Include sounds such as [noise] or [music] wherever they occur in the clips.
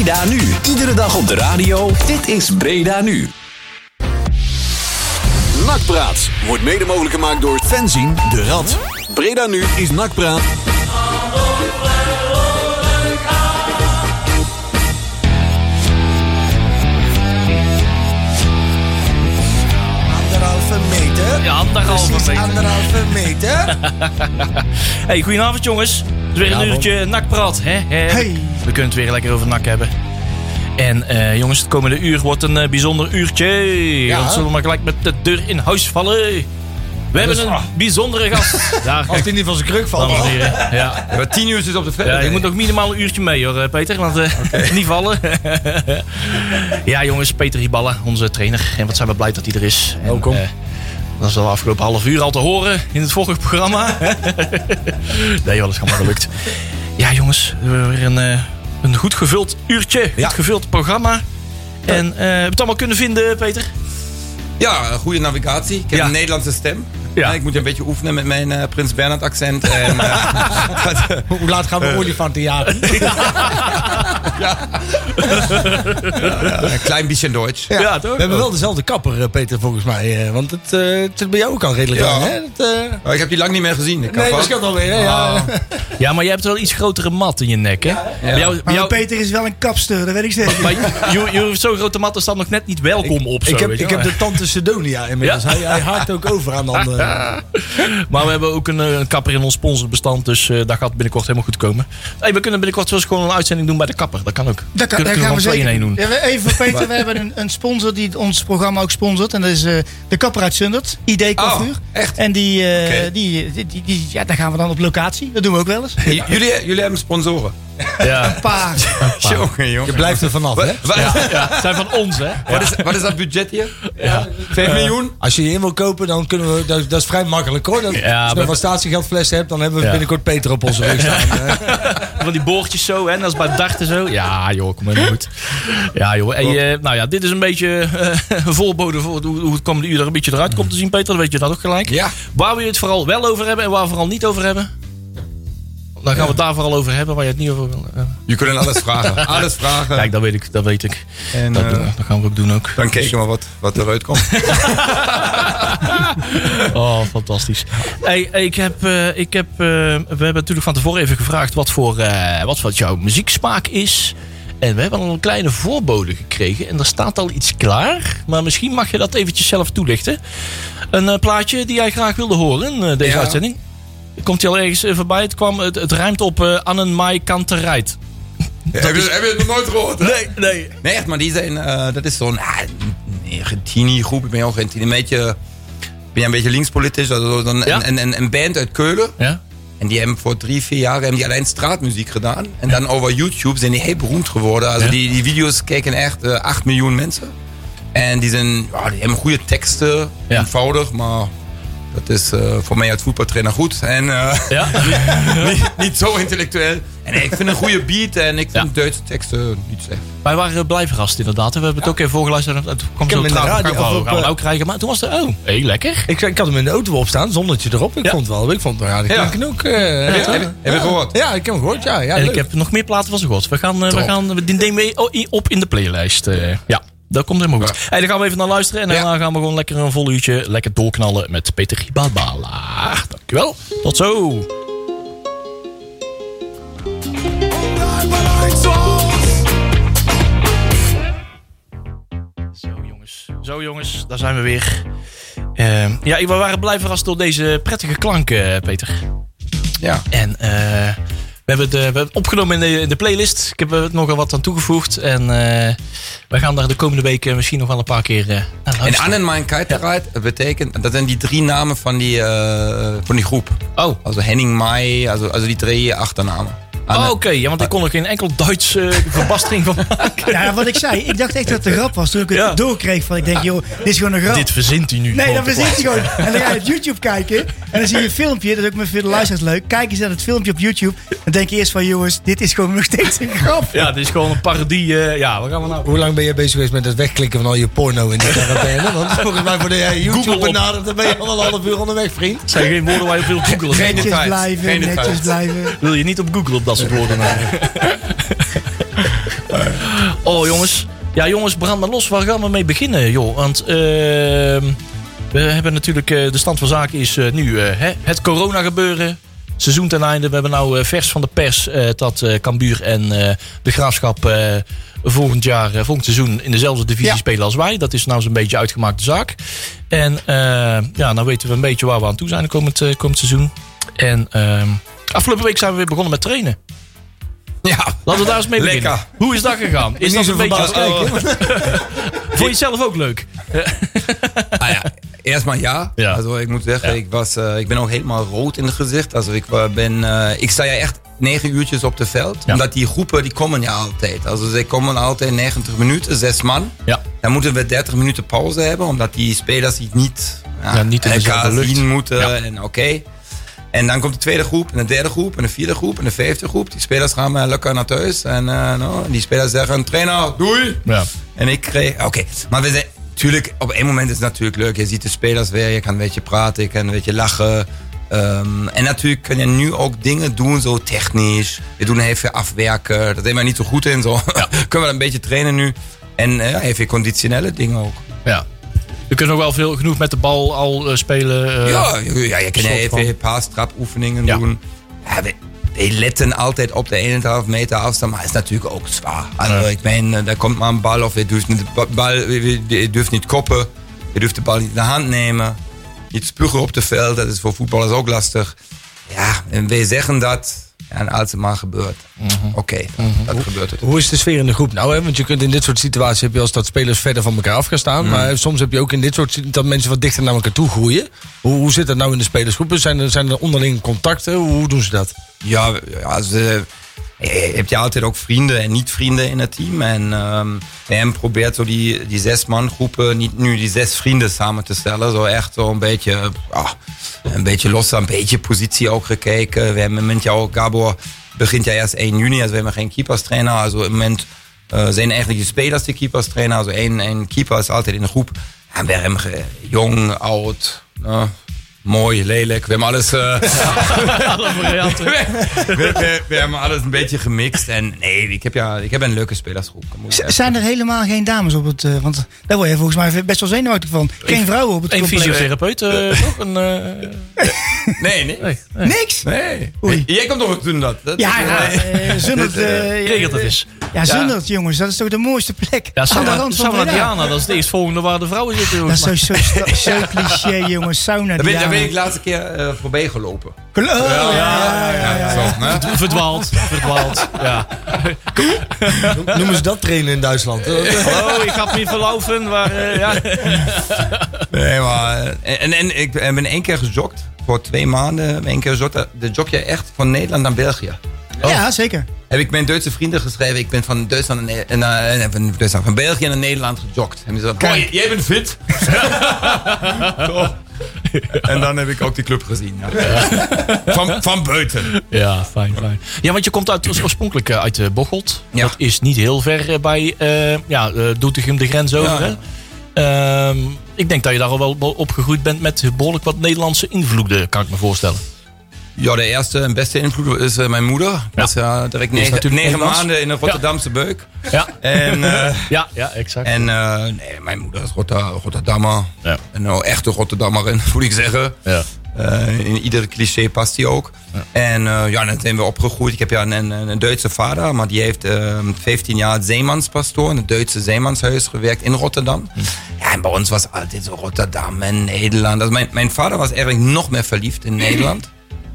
Breda Nu. Iedere dag op de radio. Dit is Breda Nu. Nakpraat wordt mede mogelijk gemaakt door Fenzin de Rad. Breda nu is Nakpraat. Anderhalve meter. Ja, anderhalve Precies meter. anderhalve meter. [laughs] Hey, goedenavond jongens. Het is weer een uurtje nakpraat. Hè? Hè? Hey. We kunnen het weer lekker over nak hebben. En eh, jongens, het komende uur wordt een eh, bijzonder uurtje. Dan zullen we maar gelijk met de deur in huis vallen. We hebben Dus- een bijzondere gast. [laughs] Daar, Als die niet van zijn kruk valt. heren. Ja. Maar tien uur zit op de verder. Ja, je moet nog minimaal een uurtje mee hoor, eh, Peter. Want eh [laughs] niet vallen. [laughs] ja, jongens, Peter Riballa, onze trainer. En wat zijn we blij dat hij er is. En, Welkom. eh, dat is al de afgelopen half uur al te horen in het vorige programma. nee, joh, dat is allemaal gelukt. Ja, jongens, we hebben weer een, eh, een goed gevuld uurtje. Goed Ja. gevuld programma. En eh, heb je het allemaal kunnen vinden, Peter? Ja, goede navigatie. Ik heb Ja. een Nederlandse stem. Ja. Ja. ik moet een beetje oefenen met mijn eh, Prins Bernhard accent. En, eh, [laughs] Hoe laat gaan we olifanten [laughs] jagen? een klein beetje Duits. Ja, toch? We hebben wel dezelfde kapper, eh, Peter, volgens mij. eh, Want het, eh, het zit bij jou ook al redelijk Ja. aan, hè? Dat, eh, Maar ik heb die lang niet meer gezien. Ik nee, dat scheelt alweer, hè? Ja. Ja, maar jij hebt wel iets grotere mat in je nek, hè? Bij jou, bij jou, Peter is wel een kapster, dat weet ik zeker. maar je, je heeft zo'n grote mat, staat nog net niet welkom op. Zo, ik heb, weet je ik heb de tante Sedonia inmiddels. Ja? Hij, hij haakt ook over aan de [laughs] andere. [laughs] Maar we hebben ook een, eh, een kapper in ons sponsorbestand, dus eh dat gaat binnenkort helemaal goed komen. Hey, we kunnen binnenkort wel eens gewoon een uitzending doen bij de kapper. Dat kan ook. Dat, kan, Kunnen- dat we kunnen zeker in één doen. Ja, we- even voor Peter, we hebben een, een sponsor die ons programma ook sponsort. En dat is eh, de kapper uit Zundert, ID Coiffure. Oh, echt? En die, eh, die, die, die, die- ja, daar gaan we dan op locatie. Dat doen we ook wel eens. J- [laughs] Jullie, jullie hebben sponsoren. Ja. Een paar. Jongen, Je blijft er vanaf, hè? [laughs] Ja, zijn van ons, hè? wat, is, wat is dat budget hier? Ja. Vijf miljoen? Als je je in wil kopen, dan kunnen we. Dat, dat is vrij makkelijk hoor. Dat, Ja, als je nog wat statiegeldflessen hebt, dan hebben we Ja. binnenkort Peter op onze rug staan. Eh, [laughs] Van die boordjes zo, hè? Dat is bij darten zo. Ja, joh, kom maar goed. Ja, joh. Hey, eh, nou ja, dit is een beetje eh, [laughs] een voorbode voor hoe, hoe het komende uur er een beetje eruit komt te zien, Peter. Dan weet je dat ook gelijk. Ja. Waar we het vooral wel over hebben en waar we vooral niet over hebben. Dan gaan we het daar vooral over hebben, waar je het niet over wil. eh. Je kunt alles vragen. [laughs] Alles vragen. Kijk, dat weet ik. Dat weet ik. en, Dat, eh, dat gaan we ook doen ook. dan kijken we wat, wat eruit komt. [laughs] Oh, fantastisch. Hey, ik heb, eh, ik heb, eh, we hebben natuurlijk van tevoren even gevraagd wat voor, eh, wat voor jouw muzieksmaak is. En we hebben al een kleine voorbode gekregen. En er staat al iets klaar. Maar misschien mag je dat eventjes zelf toelichten. Een eh, plaatje die jij graag wilde horen, eh, deze Ja. uitzending. Komt hij al ergens eh, voorbij? Het, kwam, het, het rijmt op eh Annen Mai Kantereit. [laughs] heb, je, heb je het nog nooit gehoord? hè? Nee, nee. Nee, echt, maar die zijn, eh, dat is zo'n ah, een Argentini-groep. Ik ben ook Argentinië. Een beetje, ben je een beetje linkspolitisch. Also, Ja. een, een, een band uit Keulen. Ja? En die hebben voor drie, vier jaar hebben die alleen straatmuziek gedaan. En dan over YouTube zijn die heel beroemd geworden. Also Ja. die, die video's kijken echt eh 8 miljoen mensen. En die, zijn, ja, die hebben goede teksten, Ja. eenvoudig, maar dat is eh, voor mij als voetbaltrainer goed. En eh, Ja? [laughs] niet, niet zo intellectueel. En ik vind een goede beat en ik vind Ja. Duitse teksten niet slecht. Wij waren blij verrast inderdaad. We hebben het ook even voorgeluisterd. en Het kwam zo in de radio Gaan we- eh, nou krijgen. Maar toen was het, oh, heel lekker. ik, ik had hem in de auto opstaan, zonnetje erop. Ik Ja. vond het wel. Ik vond het ja, die Ja. klinken ook. eh, Heb je, ja. heb je- heb je gehoord? Ja, ik heb hem gehoord. Ja, ja en leuk. ik heb nog meer platen van zijn god. We gaan, we gaan die nemen we o- i- op in de playlist. eh, ja, dat komt helemaal goed. Ja. Hey, dan gaan we even naar luisteren. En Ja. daarna gaan we gewoon lekker een vol uurtje lekker doorknallen met Peter Gibabala. Dankjewel. Tot zo. Zo jongens, zo jongens, daar zijn we weer. Eh, ja, we waren blij verrast door deze prettige klanken, eh, Peter. Ja. En eh, we, hebben het, eh, we hebben het opgenomen in de, in de playlist. Ik heb er nogal wat aan toegevoegd. En eh, we gaan daar de komende weken misschien nog wel een paar keer eh, naar En luisteren. Annen Mein Keitereit betekent, dat zijn die drie namen van die, van die groep. Oh, Also Henning Mai, also, also die drie achternamen. Anne- oh oké. Ja, want ik kon er geen enkel Duits eh, [laughs] verbastering van maken. Ja, wat ik zei, ik dacht echt dat het een grap was toen ik het Ja. doorkreeg. Van ik denk, joh, dit is gewoon een grap. Dit verzint hij nu. Nee, te verzint hij gewoon. En dan ga je op YouTube kijken. En dan zie je een filmpje. Dat is ook met veel luisteraars leuk. Kijk eens naar het filmpje op YouTube. Dan denk je eerst van, jongens, dit is gewoon nog steeds een grap. Ja, dit is gewoon een parodie. eh, ja, wat gaan we nou? Hoe lang ben je bezig geweest met het wegklikken van al je porno in de quarantaine? [laughs] Want volgens mij voor jij Google YouTube op. benadert, dan ben je al een half uur onderweg, vriend. zijn geen woorden waar je op wilt googelen. Geen Netjes blijven, geen netjes blijven. Wil je niet op Google op dat woorden [laughs] namen? Ja, jongens, brand maar los. Waar gaan we mee beginnen, joh? Want ehm, we hebben natuurlijk... eh, de stand van zaken is eh, nu eh, hè, het corona gebeuren. Seizoen ten einde. We hebben nou eh, vers van de pers eh, dat eh Cambuur en eh, de Graafschap eh, volgend jaar, eh, volgend seizoen in dezelfde divisie Ja. spelen als wij. Dat is nou zo'n beetje uitgemaakte zaak. En eh, ja, nou weten we een beetje waar we aan toe zijn komend, eh, komend seizoen. En ehm, afgelopen week zijn we weer begonnen met trainen. Ja, Laten we daar eens mee beginnen. Lekker. Hoe is dat gegaan? Is dat een beetje... [laughs] Vond je het zelf ook leuk? Ah ja, erstmal ja. Ja. Also ik moet zeggen, Ja. ik, was, eh, ik ben ook helemaal rood in het gezicht. Also ik, wa- ben, eh, ik sta ja echt negen uurtjes op het veld. Ja. Omdat die groepen die komen ja altijd. Also ze komen altijd 90 minuten, zes man. Ja. Dan moeten we 30 minuten pauze hebben. Omdat die spelers die niet, Ja, niet in elkaar zien moeten. En oké. En dan komt de tweede groep, en de derde groep, en de vierde groep, en de vijfde groep. Die spelers gaan eh, lekker naar thuis. En eh, nou, die spelers zeggen, trainer, doei. Ja. En ik kreeg, oké, maar we zijn, natuurlijk, op één moment is het natuurlijk leuk. Je ziet de spelers weer, je kan een beetje praten, je kan een beetje lachen. Ehm, en natuurlijk kun je nu ook dingen doen, zo technisch. We doen veel afwerken, daar zijn we niet zo goed in. Zo. [laughs] Kunnen we een beetje trainen nu. En eh, ja, heel veel conditionele dingen ook. ja. We kunnen nog wel veel genoeg met de bal al eh, spelen. eh, ja, ja, je kan van. veel paastrapoefeningen Ja. doen. Ja, we, we letten altijd op de 1,5 meter afstand, maar het is natuurlijk ook zwaar. Also, ik meen, eh, daar komt maar een bal of je durft niet, bal, je, je durft niet koppen. Je durft de bal niet in de hand nemen. Niet spugen op het veld, dat is voor voetballers ook lastig. Ja, en wij zeggen dat, en als het maar gebeurt. Oké, dat gebeurt het. Hoe is de sfeer in de groep nou? Hè? Want je kunt in dit soort situaties heb je als dat spelers verder van elkaar af gaan staan. Maar soms heb je ook in dit soort situaties dat mensen wat dichter naar elkaar toe groeien. Hoe, hoe zit dat nou in de spelersgroepen? Zijn er, zijn er onderling contacten? Hoe, hoe doen ze dat? Ja, ja ze, je hebt je altijd ook vrienden en niet-vrienden in het team. En hebben geprobeerd zo die, die zes man groepen, niet nu die zes vrienden samen te stellen. Zo echt zo een beetje, ja, een beetje los, een beetje positie ook gekeken. We hebben met jou, Gabor begint ja eerst 1 juni, dus we hebben geen keeperstrainer. Also im moment eh, zijn eigenlijk de spelers de keeperstrainer. Also één, keeper is altijd in de groep. En we hebben ge- jong, oud, nou, mooi, lelijk. We hebben alles... eh, [laughs] alle varianten. [laughs] we, we, we hebben alles een beetje gemixt. En nee, ik heb, ja, ik heb een leuke spelersgroep. Zijn er helemaal geen dames op het... eh, want daar word je volgens mij best wel zenuwachtig van. Geen vrouwen op het Een fysiotherapeut, eh, toch? Een, eh, [laughs] Nee, nee. nee, nee. Niks? Nee. Oei. Jij komt toch doen dat? dat Ja, ja. Zundert, Regelt het eens. Ja, Zundert, jongens. Dat is toch de mooiste plek? Ja, Aan de sauna. Diana, dat is het eerstvolgende waar de vrouwen zitten. Dat is zo, mij. zo, zo cliché, jongens. Sauna ik laatste keer eh, voorbij gelopen. Oh, ja, ja, ja, ja, ja. Zo, hè? Verdwaald, verdwaald. Ja. Noemen ze dat trainen in Duitsland? Oh, ik ga me niet verlaufen, maar eh, ja. Nee, maar... eh, En, en ik ben één keer gejogd. Voor twee maanden. Eén keer gejogd. De jog je echt van Nederland naar België. Ja, zeker. Heb ik mijn Duitse vrienden geschreven. Ik ben van Duitsland naar, Ne- naar, eh, van, Duitsland, van België naar Nederland gejogd. En die zeiden, jij bent fit. [laughs] [laughs] En dan heb ik ook die club gezien. Ja. Van, van buiten. Ja, fijn, fijn. Ja, want je komt uit, oorspronkelijk eh, uit de Bocholt. Ja. Dat is niet heel ver eh, bij eh ja, eh, Doetinchem de grens over. Ja. hè? Ehm, ik denk dat je daar al wel wel opgegroeid bent met behoorlijk wat Nederlandse invloeden, kan ik me voorstellen. Ja, de eerste en beste invloed is eh, mijn moeder. Dat is ja, direct negen, natuurlijk negen maanden in een Rotterdamse beuk. Ja, En, eh, [laughs] ja, ja exact. en eh, nee, mijn moeder is Rotter, Rotterdammer. Ja. Een nou, echte Rotterdammerin, [laughs] moet ik zeggen. ja. In iedere cliché past die ook. En ja, dan zijn we opgegroeid. Ik heb ja een, een, een Duitse vader, maar die heeft eh 15 jaar zeemanspastoor in het Duitse zeemanshuis gewerkt in Rotterdam. Ja, en bij ons was altijd zo Rotterdam en Nederland. Dus mijn, mijn vader was eigenlijk nog meer verliefd in [clears throat] Nederland.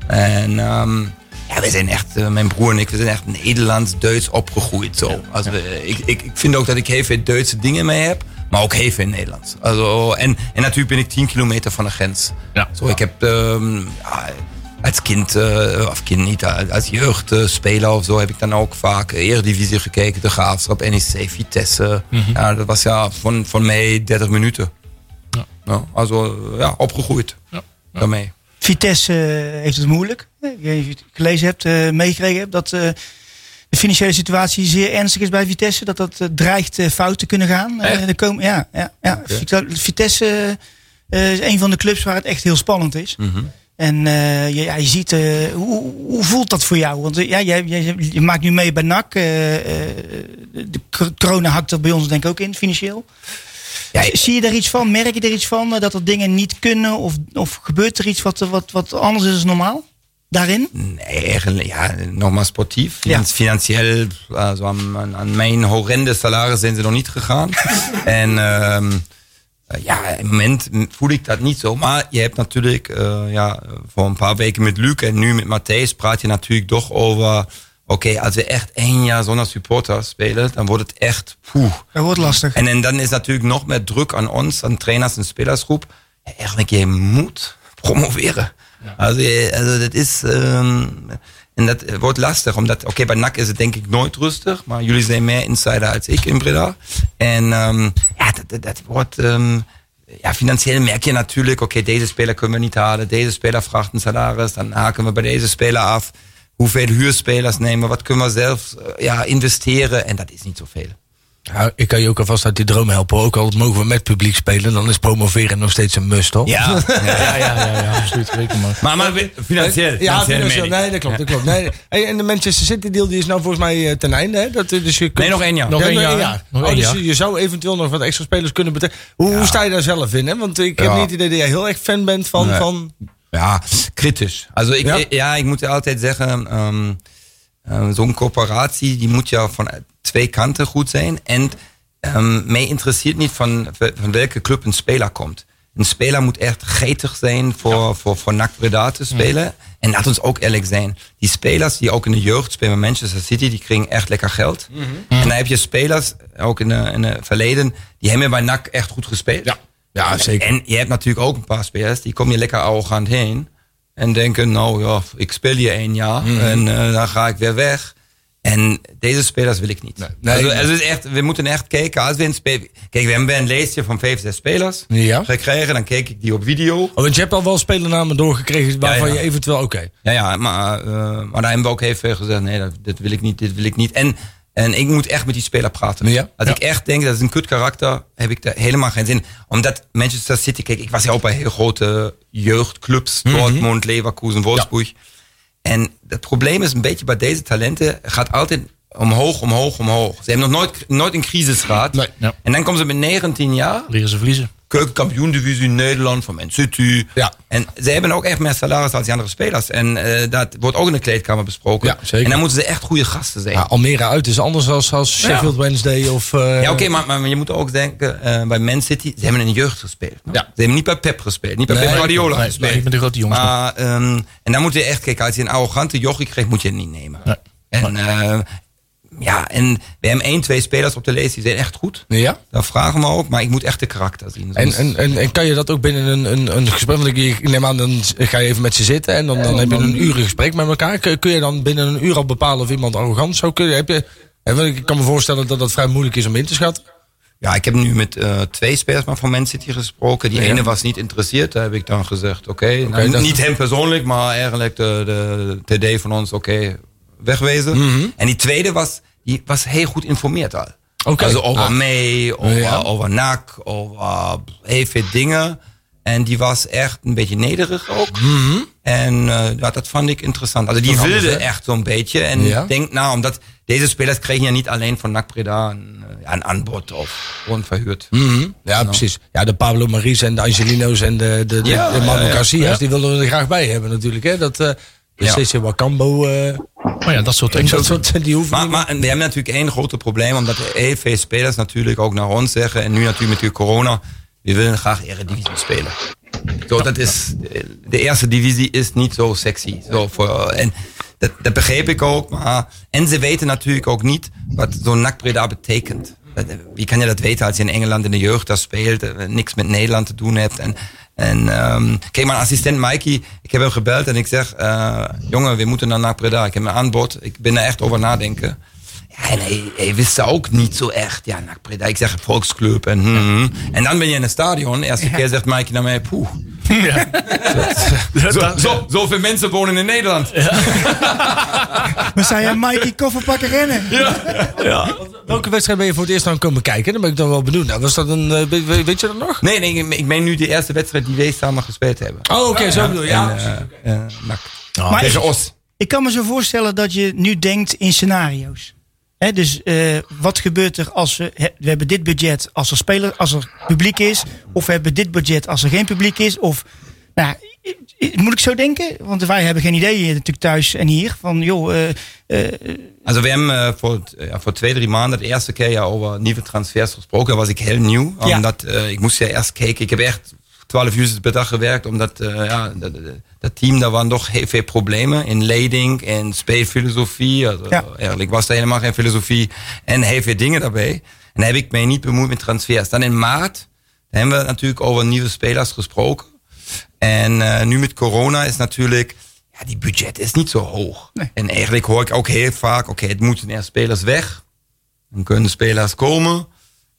En ehm, ja, we zijn echt, eh, mijn broer en ik, we zijn echt Nederlands-Duits opgegroeid. Zo. Also, ik, ik, ik vind ook dat ik heel veel Duitse dingen mee heb, maar ook heel veel Nederlands. Also, en, en natuurlijk ben ik 10 kilometer van de grens. Ja. Zo, ik heb ehm, ja, als kind, eh, of kind niet, als jeugdspeler of zo, heb ik dan ook vaak Eredivisie gekeken. De Graafschap, NEC, Vitesse. Ja, dat was ja van, van mij 30 minuten. Ja. Ja, also, ja, opgegroeid Ja. daarmee. Vitesse eh, heeft het moeilijk. Eh, Ik weet niet of je het gelezen hebt, eh, meegekregen hebt, dat eh, de financiële situatie zeer ernstig is bij Vitesse. Dat dat eh, dreigt eh, fout te kunnen gaan. Eh, er komen, ja, ja, ja. Vitesse eh, is een van de clubs waar het echt heel spannend is. Mhm. En eh, je, ja, je ziet, eh, hoe, hoe voelt dat voor jou? Want eh, ja, jij, jij, je maakt nu mee bij NAC. eh, eh, de cor- corona hakt er bij ons denk ik ook in, financieel. Zie je daar iets van? Merk je er iets van? eh, dat er dingen niet kunnen? Of, of gebeurt er iets wat, wat, wat anders is dan normaal? Daarin? Nee, eigenlijk, ja, nogmaals sportief. Ja. Finan- Financieel, also aan, aan- aan mijn horrende salaris zijn ze nog niet gegaan. [laughs] en ehm, eh, ja, im moment voel ik dat niet zo. Maar je hebt natuurlijk, eh, ja, voor een paar weken met Luc en nu met Matthijs praat je natuurlijk toch over... Oké, als we echt één jaar zonder supporters spelen, dan wordt het echt... Poeh. Dat wordt lastig. En, en dan is natuurlijk nog meer druk aan ons, aan trainers en spelersgroep. Ja, eigenlijk, je moet promoveren. Also, je- also dat is... ehm, en dat wordt lastig, omdat... Oké, bij NAC is het denk ik nooit rustig, maar jullie zijn meer insider als ik in Breda. En ehm, ja, dat, dat, dat wordt... ehm, ja, financieel merk je natuurlijk, oké, deze speler kunnen we niet halen, deze speler vraagt een salaris, dan haken we bij deze speler af. Hoeveel huurspelers nemen wat kunnen we zelf eh, ja, investeren? En dat is niet zoveel. Ja, ik kan je ook alvast uit die droom helpen. Ook al mogen we met publiek spelen, dan is promoveren nog steeds een must, toch? [laughs] Ja, Ja, ja, ja, ja, absoluut. Maar. Maar, maar financieel. Ja, financieel financieel. meen ik. Nee, dat klopt. Dat klopt. Nee. Hey, en de Manchester City deal die is nou volgens mij eh, ten einde. Hè? Dat, eh, dus je kunt- Nee, nog één jaar. Nog Ja, één nog jaar, Oh, dus je- zou eventueel nog wat extra spelers kunnen betekenen. Hoe, hoe sta je daar zelf in? Hè? Want ik heb Ja. niet het idee dat jij heel erg fan bent van... Nee. van Ja, kritisch. Also ik, Ja? ja? ik moet altijd zeggen, ehm, eh, zo'n coöperatie, die moet ja van twee kanten goed zijn. En ehm, mij interesseert niet van, van welke club een speler komt. Een speler moet echt getig zijn voor, voor, voor NAC Breda te spelen. En laat ons ook eerlijk zijn. Die spelers die ook in de jeugd spelen bij Manchester City, die krijgen echt lekker geld. En dan heb je spelers, ook in het verleden, die hebben bij NAC echt goed gespeeld. Ja. Ja, zeker. En je hebt natuurlijk ook een paar spelers, die komen je lekker arrogant heen. En denken, nou ja, ik speel hier één jaar en eh, dan ga ik weer weg. En deze spelers wil ik niet. Nee, also, nee. also het is echt, we moeten echt kijken. Als we een speel, kijk, we hebben een lijstje van vijf, zes spelers Ja. gekregen. Dan kijk ik die op video. Oh, want je hebt al wel spelernamen doorgekregen waarvan Ja, ja. je eventueel... Oké. Ja, ja, maar, eh, maar daar hebben we ook veel gezegd. Nee, dat, dit wil ik niet, dit wil ik niet. En, en ik moet echt met die speler praten. Ja. Als Ja. ik echt denk dat is een kut karakter, heb ik daar helemaal geen zin. Omdat Manchester City, kijk, ik was ja ook bij heel grote jeugdclubs. Mhm. Dortmund, Leverkusen, Wolfsburg. En het probleem is een beetje bij deze talenten, gaat altijd omhoog, omhoog, omhoog. Ze hebben nog nooit, nooit een crisis gehad. Nee. Ja. En dan komen ze met 19 jaar, Leren ze verliezen. keukenkampioen-divisie Nederland van Man City. Ja. En ze hebben ook echt meer salaris als die andere spelers. En eh, dat wordt ook in de kleedkamer besproken. Ja, zeker. En dan moeten ze echt goede gasten zijn. Ja, Ja, Almere uit is anders als, als Sheffield Wednesday of... eh, oké, maar, maar je moet ook denken, eh, bij Man City, ze hebben in de jeugd gespeeld. Ja. Ze hebben niet bij Pep gespeeld, niet bij Nee, Pep Guardiola Nee, gespeeld. nee, met de grote jongens. Maar, ehm, en dan moet je echt kijken, als je een arrogante jochie krijgt, moet je het niet nemen. Nee. En, ja, en we hebben één, twee spelers op de lijst die zijn echt goed. Ja? Dat vragen we ook, maar ik moet echt de karakter zien. En, Soms- en, en, en kan je dat ook binnen een, een, een gesprek? Want ik, neem aan, dan ga je even met ze zitten en dan, dan heb je een uur gesprek met elkaar. Kun, kun je dan binnen een uur al bepalen of iemand arrogant zou kunnen? Heb je, ik kan me voorstellen dat dat vrij moeilijk is om in te schatten. Ja, ik heb nu met eh, twee spelers maar van Man City gesproken. Die Ja. ene was niet geïnteresseerd. Daar heb ik dan gezegd, oké. nou, Niet hem persoonlijk, maar eigenlijk de, de TD van ons, oké, wegwezen. Mhm. En die tweede was, die was heel goed informeerd al. Also over Ah. mee, over, Ja. over NAC, over heel veel dingen. En die was echt een beetje nederig ook. En eh, ja, dat vond ik interessant. Also die anders, wilde echt zo'n beetje. En Ja. ik denk, nou, omdat deze spelers kregen ja niet alleen van NAC Breda een, eh, ja, een aanbod of gewoon verhuurd. Mhm. Ja, precies. Ja, de Pablo Maries en de Angelino's en de, de, de, Ja, de Manu. Garcia's, die willen we er graag bij hebben natuurlijk. Hè? Dat, eh de Ja. CC Wakambo, Maar ja, dat soort dat dingen. soort, [laughs] die hoeven Maar, we hebben natuurlijk één grote probleem, omdat heel veel spelers natuurlijk ook naar ons zeggen, en nu natuurlijk met die corona, we willen graag Eredivisie spelen. Zo, dat is, de eerste divisie is niet zo sexy. Zo voor, en dat, dat begreep ik ook, maar, en ze weten natuurlijk ook niet wat zo'n NAC Breda betekent. Wie kan je dat weten als je in Engeland in de jeugd daar speelt, eh, niks met Nederland te doen hebt. En, en ehm, kijk, mijn assistent Mikey, ik heb hem gebeld en ik zeg, eh, jongen, we moeten naar NAC Breda. Ik heb een aanbod, ik ben er echt over nadenken. Ja, En hij, hij wist ook niet zo echt. Ja, NAC Breda, ik zeg Volksclub. En, hmm. en dan ben je in het stadion. De eerste keer zegt Mike naar mij, poeh. Ja. [laughs] Zo, zo, zoveel mensen wonen in Nederland. We zijn ja [laughs] Mikey koffer pakken rennen. Welke wedstrijd ben je voor het eerst aan komen kijken? Dan ben ik dan wel benieuwd. Nou, was dat een, eh, weet, je dat nog? Nee, nee, ik- ik meen nu de eerste wedstrijd die wij samen gespeeld hebben. Oh, oké, zo bedoel je. Ja. En, NAC. Maar Tegen ik, Os. ik kan me zo voorstellen dat je nu denkt in scenario's. Dus eh, wat gebeurt er als we, we hebben dit budget als er, speler, als er publiek is, of we hebben dit budget als er geen publiek is, of nou, moet ik zo denken? Want wij hebben geen idee natuurlijk thuis en hier van joh, eh, eh, Also we hebben voor, ja, voor twee, drie maanden de eerste keer ja, over nieuwe transfers gesproken. Dat was ik heel nieuw. Ja. Omdat ik moest ja eerst kijken. Ik heb echt 12 uur per dag gewerkt. Omdat eh, ja, dat, team, daar waren toch heel veel problemen. In leiding, in speelfilosofie. Also, Ja. Eigenlijk was er helemaal geen filosofie. En heel veel dingen daarbij. En heb ik mij niet bemoeid met transfers. Dan in maart hebben we natuurlijk over nieuwe spelers gesproken. En eh, nu met corona is natuurlijk, ja, die budget is niet zo hoog. Nee. En eigenlijk hoor ik ook heel vaak, oké, het moeten eerst spelers weg. Dan kunnen spelers komen.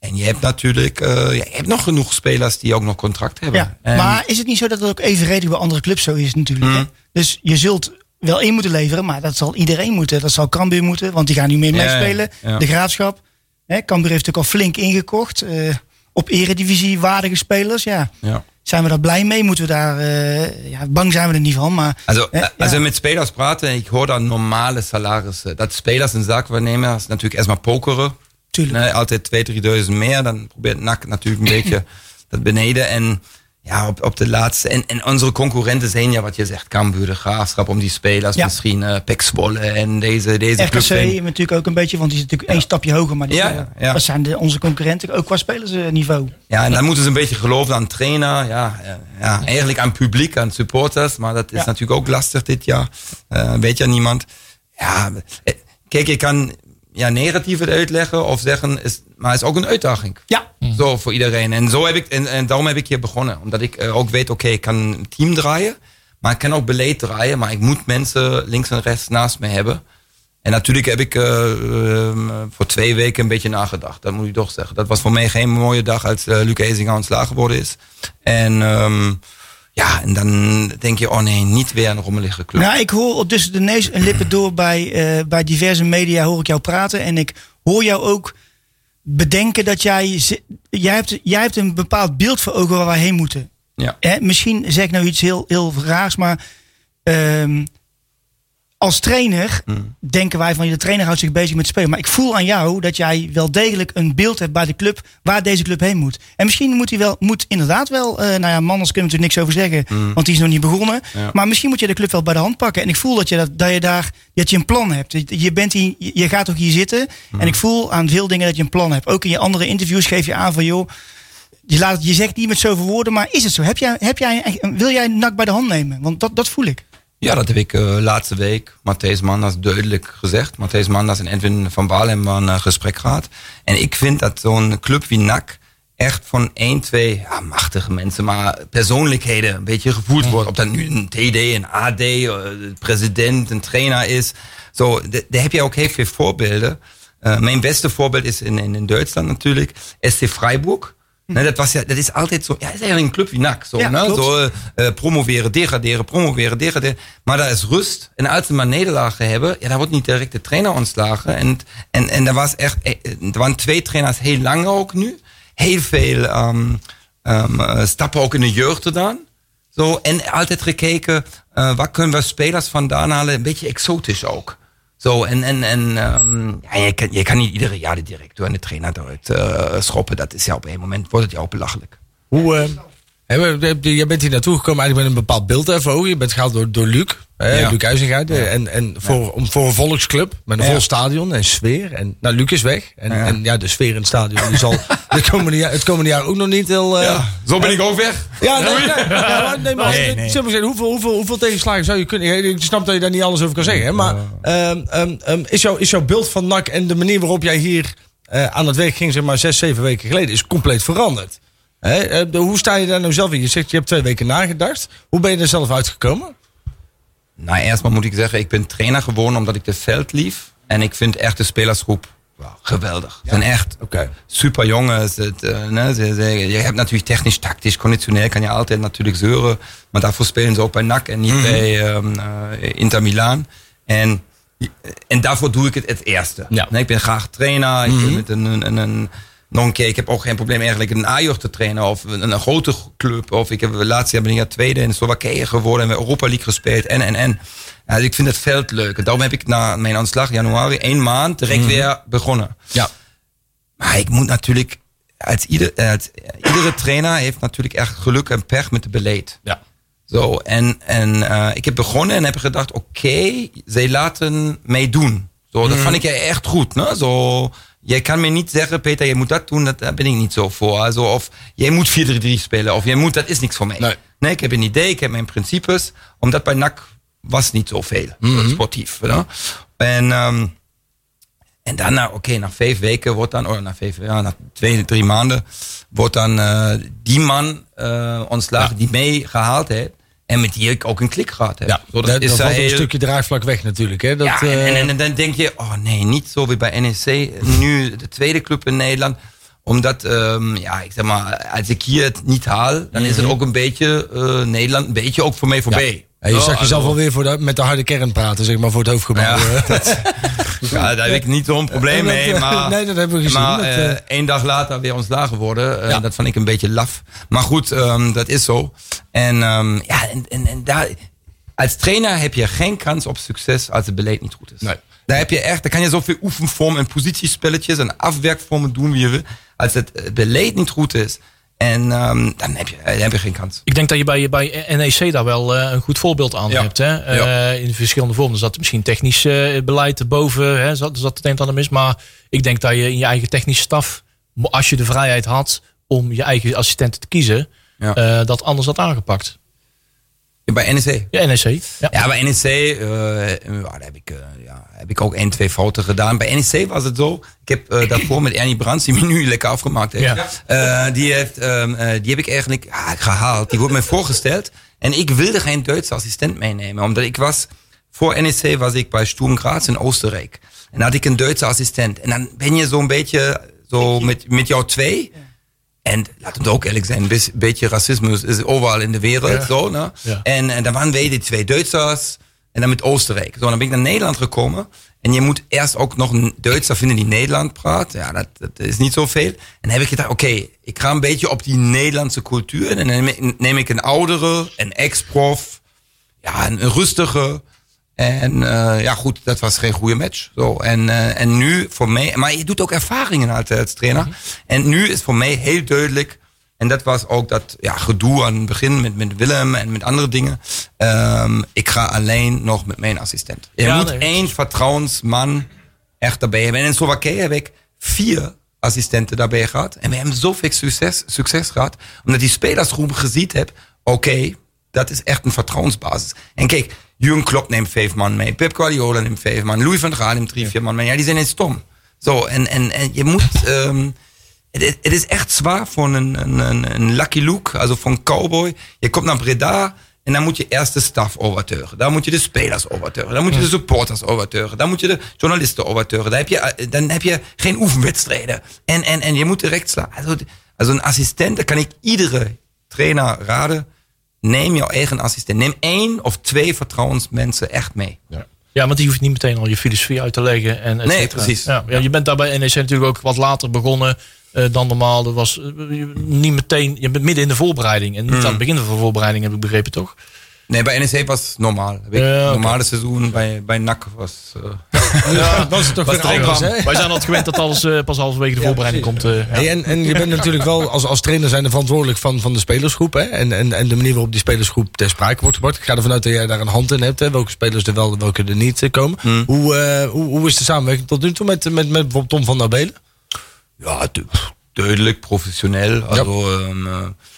En je hebt natuurlijk, eh, je hebt nog genoeg spelers die ook nog contract hebben. ja. En- Maar is het niet zo dat het ook evenredig bij andere clubs zo is natuurlijk? Hè? Dus je zult wel één moeten leveren, maar dat zal iedereen moeten. Dat zal Cambuur moeten, want die gaan nu meer Ja, meespelen. ja. De Graafschap. Hè, Cambuur heeft natuurlijk al flink ingekocht. eh, op eredivisie waardige spelers, ja. ja. Zijn we daar blij mee? Moeten we daar... eh, ja, bang zijn we er niet van, maar... Also, hè, als we met spelers praten, ik hoor dan normale salarissen. Dat spelers en zaakwaarnemers natuurlijk erstmal pokeren. Tuurlijk. Nee, altijd 2.000, 3.000 meer. Dan probeert NAC natuurlijk een beetje [clears throat] dat beneden. En ja, op, op de laatste. En, en onze concurrenten zijn ja, wat je zegt, Cambuur, de Graafschap, om die spelers. Ja. Misschien uh, en deze, deze RKC natuurlijk ook een beetje, want die is natuurlijk één stapje hoger. Maar die, Ja, eh, ja, ja. dat zijn de, onze concurrenten, ook qua spelersniveau. Ja, en dan moeten ze een beetje geloven aan trainer. Ja, ja, ja, eigenlijk aan publiek, aan supporters. Maar dat is natuurlijk ook lastig dit jaar. Eh, weet ja niemand. Ja, eh, kijk, je kan ja, negatief het uitleggen of zeggen, is, maar het is ook een uitdaging. Ja, Zo voor iedereen. En, zo heb ik, en, en daarom heb ik hier begonnen. Omdat ik eh, ook weet, oké, ik kan een team draaien. Maar ik kan ook beleid draaien. Maar ik moet mensen links en rechts naast me hebben. En natuurlijk heb ik eh, ehm, voor twee weken een beetje nagedacht. Dat moet ik toch zeggen. Dat was voor mij geen mooie dag als uh, Luc Ezinga ontslagen geworden is. En ehm, ja, en dan denk je, oh nee, niet weer een rommelige club. Nou, ik hoor tussen de neus en lippen door bij, eh, bij diverse media hoor ik jou praten. En ik hoor jou ook bedenken dat jij... Jij hebt, jij hebt een bepaald beeld voor ogen waar wij heen moeten. Ja. Hè, misschien zeg ik nou iets heel, heel raars, maar... ehm, als trainer denken wij van de trainer houdt zich bezig met spelen. Maar ik voel aan jou dat jij wel degelijk een beeld hebt bij de club waar deze club heen moet. En misschien moet hij wel, moet inderdaad wel, eh, nou ja, Manners kunnen we natuurlijk niks over zeggen, want die is nog niet begonnen. Ja. Maar misschien moet je de club wel bij de hand pakken. En ik voel dat je, dat, dat je daar dat je een plan hebt. Je- Je, bent hier, je gaat ook hier zitten. En ik voel aan veel dingen dat je een plan hebt. Ook in je andere interviews geef je aan van joh. Je, laat, je zegt niet met zoveel woorden, maar is het zo? Heb jij, heb jij, wil jij nak bij de hand nemen? Want dat, dat voel ik. Ja, dat heb ik eh, laatste week Matthijs Manders duidelijk gezegd. Matthijs Manders en Edwin van Baal hebben een eh, gesprek gehad. En ik vind dat zo'n club wie NAC echt van één, twee ja, machtige mensen, maar persoonlijkheden een beetje gevoeld wordt. Of dat nu een TD, een AD, eh, een president, een trainer is. Zo, da- daar heb je ook heel veel voorbeelden. Eh, mijn beste voorbeeld is in, in, in Duitsland natuurlijk SC Freiburg. Nee, dat, was ja, dat is altijd zo. Ja, het is eigenlijk een club wie NAC. Zo, Ja, ne? klopt. zo eh, promoveren, degraderen, promoveren, degraderen. Maar daar is rust. En als ze maar nederlagen hebben, ja, dan wordt niet direct de trainer ontslagen. En, en, en er, was echt, eh, er waren twee trainers heel lang ook nu. Heel veel ehm, eh, stappen ook in de jeugd gedaan. Zo, en altijd gekeken, eh waar kunnen we spelers vandaan halen? Een beetje exotisch ook. Zo, en, en, en ehm, ja, je, kan, je kan niet iedere jaar de directeur en de trainer eruit eh, schoppen. Dat is ja op een moment, wordt het ja belachelijk. Hoe, we- je bent hier naartoe gekomen eigenlijk met een bepaal beeld ervoor. Je bent gehaald door, door Luc, hè, Ja. Luc Huizinga. de- En, en voor, om, voor een volksclub met een vol stadion en sfeer. En nou, Luc is weg. En Ja. en, ja de sfeer in het stadion die zal [laughs] de komende jaar, het komende jaar ook nog niet heel... eh, zo ben ik ook weg. Ja, nee, nee, ja, maar, nee, maar Nee, nee. simpel gezegd, hoeveel, hoeveel, hoeveel tegenslagen zou je kunnen... Ik snap dat je daar niet alles over kan zeggen, hè, maar ehm, ehm, ehm, is, jouw, is jouw beeld van NAC en de manier waarop jij hier eh, aan het werk ging, zeg maar zes, zeven weken geleden, is compleet veranderd? Hè, eh, hoe sta je daar nou zelf in? Je zegt, je hebt twee weken nagedacht. Hoe ben je er zelf uitgekomen? Nou, erstmal moet ik zeggen, ik ben trainer geworden omdat ik de veld lief. En ik vind echt de spelersgroep wow, geweldig. Ze zijn echt Oké. super jongens. Het, ne, ze, ze- je hebt natuurlijk technisch, tactisch, conditioneel kan je altijd natuurlijk zeuren. Maar daarvoor spelen ze ook bij NAC en niet bij ehm, eh, Inter Milan. En, en daarvoor doe ik het het eerste. Ja. Nee, ik ben graag trainer. Ik ben met een, een, een, een- nog een keer, ik heb ook geen probleem eigenlijk een A-jeugd te trainen of een, een grote club. Of ik heb laatst jaar ben ik tweede in Slowakije geworden en we Europa League gespeeld en en en. Dus ik vind het veld leuk. En daarom heb ik na mijn aanslag januari één maand direct weer begonnen. Ja. Maar ik moet natuurlijk, als ieder, als, iedere trainer heeft natuurlijk echt geluk en pech met het beleid. Ja. Zo, en, en eh, ik heb begonnen en heb gedacht, oké, zij laten mij doen. Zo, dat vond ik echt goed. Ne? Zo, jij kan me niet zeggen, Peter, je moet dat doen, dat, daar ben ik niet zo voor. Also, of jij moet 4-3-3 spelen, of jij moet, dat is niks voor mij. Nee. ik heb een idee, ik heb mijn principes, omdat bij NAC was niet zoveel zo sportief. En, ehm, en daarna, oké, na vijf weken wordt dan, oh, na vijf, ja, na twee, drie maanden, wordt dan eh, die man eh ontslagen die mee gehaald heeft. En met die ik ook een klik gehad heb. Ja, dat is dan eh, een stukje draagvlak weg natuurlijk. Hè? Dat, ja, en, eh, en, en dan denk je, oh nee, niet zo wie bij NEC. Nu de tweede club in Nederland. Omdat, ehm, ja, ik zeg maar, als ik hier het niet haal, dan is het ook een beetje, eh, Nederland, een beetje ook voor mij voorbij. ja, je Zo, zag jezelf alweer voor de, met de harde kern praten, zeg maar, voor het hoofdgebouw. Ja. [laughs] Ja, daar heb ik niet zo'n probleem Dat, mee. eh, Maar, [laughs] nee, dat hebben we gezien. Maar Dat, eh, eh, één dag later weer ontslagen worden, eh, Ja. dat vond ik een beetje laf. Maar goed, ehm, dat is zo. En ehm, ja, en, en, en daar, als trainer heb je geen kans op succes als het beleid niet goed is. Nee. Daar heb je echt, daar kan je zoveel oefenvormen en positiespelletjes en afwerkvormen doen wie je wil. Als het eh, beleid niet goed is, en ehm, dan, heb je, dan heb je geen kans. Ik denk dat je bij, bij NEC daar wel eh, een goed voorbeeld aan Ja. hebt. Hè? Eh, in verschillende vormen. Er zat misschien technisch eh, beleid erboven. Hè? Zat, zat het een en ander mis. Maar ik denk dat je in je eigen technische staf, als je de vrijheid had om je eigen assistenten te kiezen, Ja. eh, dat anders had aangepakt. Bij NEC. Ja, NEC. Ja. Ja, bij NEC eh, ja, daar heb, ik, eh, ja, heb ik ook één, twee fouten gedaan. Bij NEC was het zo. Ik heb eh, daarvoor met Ernie Brands, die me nu lekker afgemaakt heeft. Ja. eh, die, heeft ehm, eh, die heb ik eigenlijk gehaald. Die wordt mij voorgesteld. En ik wilde geen Duitse assistent meenemen. Omdat ik was, voor NEC was ik bij Sturm Graz in Oostenrijk. En dan had ik een Duitse assistent. En dan ben je zo'n beetje zo met, met jou twee. En laten we ook eerlijk zijn, een beetje racisme is overal in de wereld. Zo, ne? Ja. En, en dan waren wij die twee Duitsers. En dan met Oostenrijk. Zo, dan ben ik naar Nederland gekomen. En je moet eerst ook nog een Duitser vinden die Nederland praat. Ja, dat, dat is niet zoveel. En dan heb ik gedacht, oké, ik ga een beetje op die Nederlandse cultuur. En dan neem ik, neem ik een oudere, een ex-prof. Ja, een, een rustige. En eh, ja, goed, dat was geen goede match. Zo, en, eh, en nu voor mij, maar je doet ook ervaringen altijd als trainer. En nu is voor mij heel duidelijk, en dat was ook dat ja, gedoe aan het begin met, met Willem en met andere dingen. Ehm, ik ga alleen nog met mijn assistent. Je Ja, moet nee. één vertrouwensman echt daarbij hebben. En in Slowakije heb ik vier assistenten daarbij gehad. En we hebben zoveel succes, succes gehad. Omdat die spelersgroep gezien heb, oké, dat is echt een vertrouwensbasis. En kijk, Jurgen Klopp neemt vijf man mee. Pep Guardiola neemt vijf man. Louis van Gaal neemt drie, vier man mee. Ja, die zijn niet stom. Zo, en, en, en je moet... ehm, het, is, het is echt zwaar voor een, een, Lucky Luke, also voor een cowboy. Je komt naar Breda en dan moet je eerst de staf overtuigen. Dan moet je de spelers overtuigen. Dan moet je de supporters overtuigen. Dan moet je de journalisten overtuigen. Dan heb je, dan heb je geen oefenwedstrijden. En, en, en je moet direct slaan. Also, also een assistent, dat kan ik iedere trainer raden. Neem jouw eigen assistent. Neem één of twee vertrouwensmensen echt mee. Ja, want die hoeft niet meteen al je filosofie uit te leggen. En et Nee, precies. Ja, ja, je bent daar bij NEC natuurlijk ook wat later begonnen eh, dan normaal. Dat was eh, niet meteen, je bent midden in de voorbereiding. En niet Hmm. aan het begin van de voorbereiding, heb ik begrepen, toch? Nee, bij NEC was het normaal. Ja. Normale seizoen bij, bij NAC was... Ja, was het toch Was weer er anders, hè? Wij zijn altijd gewend dat alles eh, pas halverwege de voorbereiding komt. eh, ja. Hey, en, en je bent natuurlijk wel als, als trainer zijn verantwoordelijk van, van de spelersgroep. Hè? En, en, en de manier waarop die spelersgroep ter sprake wordt gebracht. Ik ga ervan uit dat jij daar een hand in hebt. Hè? Welke spelers er wel, welke er niet eh, komen. Hmm. Hoe, eh, hoe, hoe is de samenwerking tot nu toe met, met, met bijvoorbeeld Tom van der Belen? Ja, du- duidelijk, professioneel. Also, ehm, eh,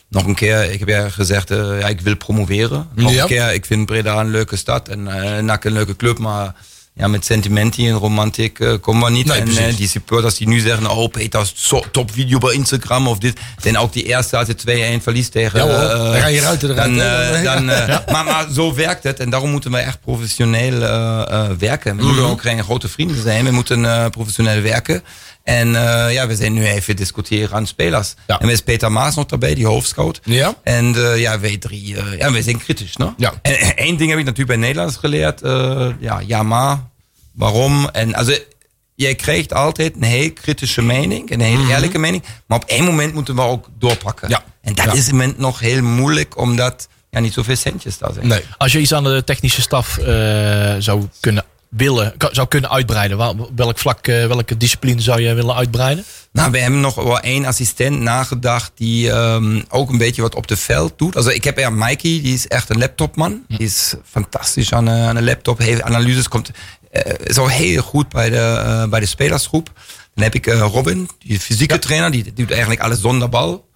nog een keer, ik heb ja gezegd, eh, ja, ik wil promoveren. Nog Ja. een keer, ik vind Breda een leuke stad en eh NAC een leuke club, maar ja, met sentimenten en romantiek eh, komen we niet. Nee, en eh, die supporters die nu zeggen, oh Peter, zo, top video bij Instagram of dit. En ook die eerste als je 2-1 verliest tegen... Ja, eh, Dan ga je eruit, Dan, eh, Ja. dan, eh, maar, maar zo werkt het en daarom moeten we echt professioneel eh, eh, werken. We moeten ook geen grote vrienden zijn, we moeten eh, professioneel werken. En eh, ja, we zijn nu even discussiëren aan spelers. Ja. En er is Peter Maas nog daarbij, die hoofdscout. Ja. En eh, ja, wij drie, eh, ja, wij zijn kritisch, no? Ja. En één ding heb ik natuurlijk bij Nederlands geleerd. eh, ja, ja, maar, waarom? En also, jij krijgt altijd een heel kritische mening, een heel eerlijke mening. Maar op één moment moeten we ook doorpakken. Ja. En dat Ja. is moment nog heel moeilijk, omdat ja, niet zoveel centjes daar zijn. Nee. Als je iets aan de technische staf eh, zou kunnen willen, zou kunnen uitbreiden, welk vlak, eh, welke discipline zou je willen uitbreiden? Nou, we hebben nog wel één assistent nagedacht die ehm, ook een beetje wat op de veld doet. Also ik heb ja Mikey, die is echt een laptopman. Die is fantastisch aan, eh, aan een laptop, heeft analyses, komt eh, is heel goed bij de, bij de spelersgroep. Dan heb ik Robin, die fysieke trainer, die doet eigenlijk alles zonder bal.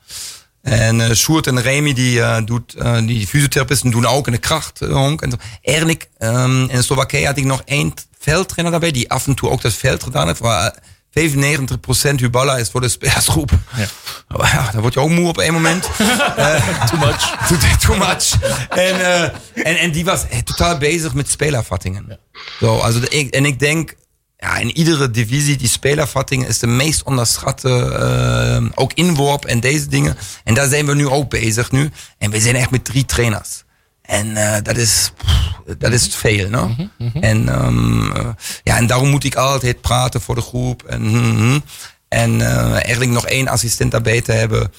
En eh Sjoerd en Remy, die, eh, doet, eh, die fysiotherapeuten doen ook in de krachthonk. En zo. Eigenlijk, ehm, in Slowakije had ik nog één veldtrainer daarbij, die af en toe ook dat veld gedaan heeft. Maar eh, 95% Huballa is voor de spelersgroep. Ja. ja, dan word je ook moe op één moment. [laughs] Too much. [laughs] too, too much. En, en, en die was totaal bezig met spelervattingen. Zo, also ik, en ik denk, ja, in iedere divisie, die spelervatting is de meest onderschatte, eh, ook inworp en deze dingen. En daar zijn we nu ook bezig nu. En we zijn echt met drie trainers. En eh, dat is, pff, dat is veel, no? En, ehm, eh, ja, en daarom moet ik altijd praten voor de groep. En, mhm. en eh, eigenlijk nog één assistent daarbij te hebben,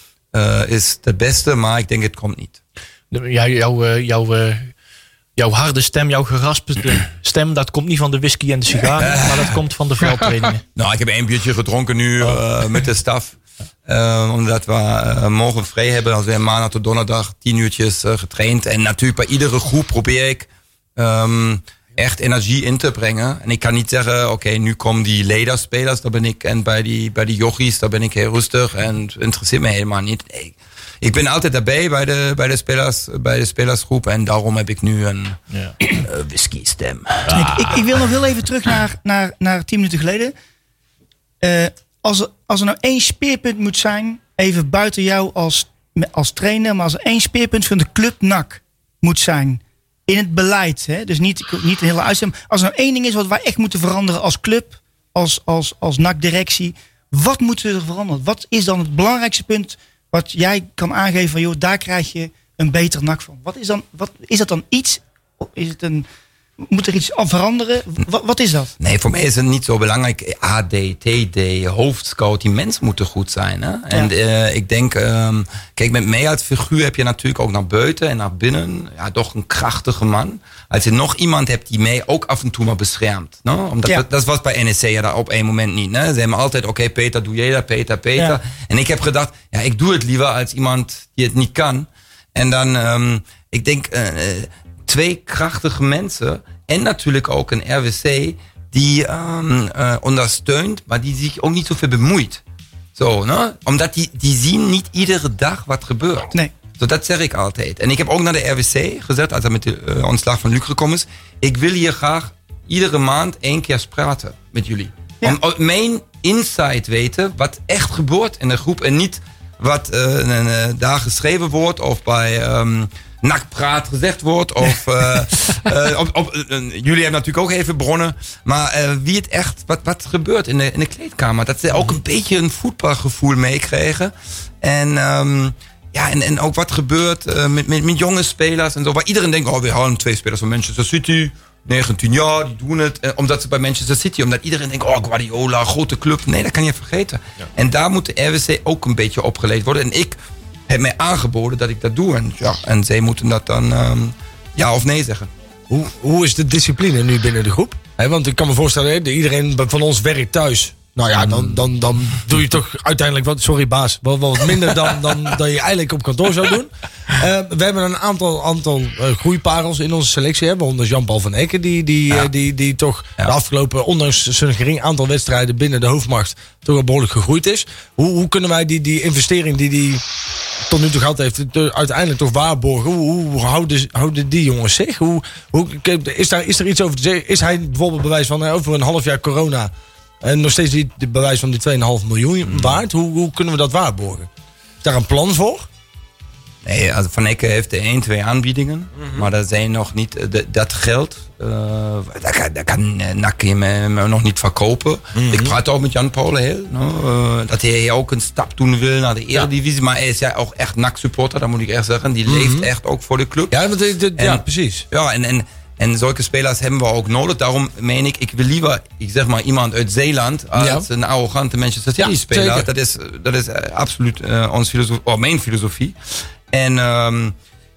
is het beste, maar ik denk het komt niet. Ja, jouw, jouw, jouw harde stem, jouw geraspte [clears throat] stem, dat komt niet van de whisky en de sigaren, maar dat komt van de veldtrainingen. [laughs] Nou, ik heb één biertje gedronken nu eh, met de staf. Eh, omdat we eh, morgen vrij hebben. Als we maandag tot donderdag tien uurtjes getraind. En natuurlijk bij iedere groep probeer ik ehm, echt energie in te brengen. En ik kan niet zeggen, oké, nu komen die leaderspelers, daar ben ik. En bij die, bij die jochies, daar ben ik heel rustig. En het interesseert me helemaal niet. Nee, ik ben altijd daarbij bij de, bij de, spelers, bij de spelersgroep. En daarom heb ik nu een Ja. eh, whisky stem. Ik, ik, ik wil nog heel even terug naar, naar, naar tien minuten geleden. Eh, als, er, als er nou één speerpunt moet zijn, even buiten jou als, als trainer, maar als er één speerpunt van de club NAC moet zijn in het beleid, hè, dus niet, niet een hele uitzending. Als er nou één ding is wat wij echt moeten veranderen als club, als, als, als NAC-directie, wat moeten we er veranderen? Wat is dan het belangrijkste punt wat jij kan aangeven van, joh, daar krijg je een beter NAC van? Wat is, dan, wat, is dat dan iets? Is het een, moet er iets veranderen? Wat, wat is dat? Nee, voor mij is het niet zo belangrijk. AD, TD, hoofdscout, die mensen moeten goed zijn. Hè? En eh, ik denk, ehm, kijk, met mij als figuur heb je natuurlijk ook naar buiten en naar binnen. Ja, toch een krachtige man. Als je nog iemand hebt die mij ook af en toe maar beschermt. Ja. dat, was bij NEC ja daar op één moment niet. Ze hebben altijd, oké Peter, doe jij dat, Peter, Peter. Ja. En ik heb gedacht, ja, ik doe het liever als iemand die het niet kan. En dan, ehm, ik denk, eh, eh, twee krachtige mensen en natuurlijk ook een RWC die ehm, eh, ondersteunt, maar die zich ook niet zoveel bemoeit. Zo, ne? Omdat die, die zien niet iedere dag wat gebeurt. Nee. Zo, dat zeg ik altijd. En ik heb ook naar de RWC gezegd, als hij met de eh, ontslag van Luc gekomen is. Ik wil hier graag iedere maand één keer praten met jullie. Ja. Om mijn insight weten wat echt gebeurt in de groep. En niet wat eh, eh, daar geschreven wordt of bij ehm nakpraat gezegd wordt. Of, [laughs] op, op, jullie hebben natuurlijk ook even bronnen. Maar wie het echt, wat, wat gebeurt in de, in de kleedkamer. Dat ze ook een beetje een voetbalgevoel meekregen. En... ehm, ja, en, en ook wat gebeurt eh, met, met, met jonge spelers en zo. Waar iedereen denkt, oh, we halen twee spelers van Manchester City. 19 jaar, die doen het. Eh, omdat ze bij Manchester City, omdat iedereen denkt, oh, Guardiola, grote club. Nee, dat kan je vergeten. En daar moet de RWC ook een beetje opgeleid worden. En ik heb mij aangeboden dat ik dat doe. En, ja, en zij moeten dat dan ehm, ja of nee zeggen. Hoe, hoe is de discipline nu binnen de groep? Want ik kan me voorstellen, hè, iedereen van ons werkt thuis. Nou ja, dan, dan, dan doe je toch uiteindelijk wat, sorry baas, wel wat minder dan, [laughs] dan, dan je eigenlijk op kantoor zou doen. Eh, we hebben een aantal, aantal eh, groeiparels in onze selectie. Hè, waaronder Jean-Paul van Ecken, die, die, eh, die, die toch Ja. de afgelopen, ondanks zijn gering aantal wedstrijden binnen de hoofdmacht, toch wel behoorlijk gegroeid is. Hoe, hoe kunnen wij die, die investering die die tot nu toe gehad heeft, te- uiteindelijk toch waarborgen. Hoe, hoe houden, houden die jongens zich? Hoe, hoe, is, daar, is er iets over te zeggen? Is hij bijvoorbeeld bewijs van over een half jaar corona en nog steeds die, de bewijs van die 2,5 miljoen waard? Hoe, hoe kunnen we dat waarborgen? Is daar een plan voor? Nee, also Van Ecke heeft de 1, 2 aanbiedingen. Maar dat zijn nog niet, eh, dat geld, eh kan, kan eh, NAC hem, hem nog niet verkopen. Ik praat ook met Jan Paul heel, no, eh, dat hij ook een stap doen wil naar de Eredivisie. Maar hij is ja ook echt NAC-supporter, dat moet ik echt zeggen. Die leeft echt ook voor de club. Ja, want, ja precies. Ja, en, en, en zulke spelers hebben we ook nodig. Daarom meen ik, ik wil liever, ik zeg maar, iemand uit Zeeland als Ja. een arrogante Manchester City Ja, speler. zeker. Dat is, dat is eh, absoluut eh, ons filosofie, oh, mijn filosofie. En ehm,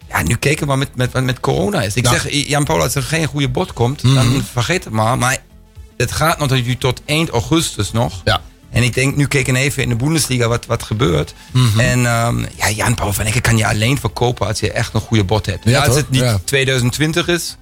ja, nu kijken we met, met, wat met corona is. Ik Ja. zeg, Jan Paul, als er geen goede bot komt, dan vergeet het maar. Maar het gaat natuurlijk tot eind augustus nog. Ja. En ik denk, nu kijken even in de Bundesliga wat, wat gebeurt. Mhm. En ehm, ja, Jan Paul van Ecke kan je alleen verkopen als je echt een goede bot hebt. Ja, als toch? het niet Ja. 2020 is,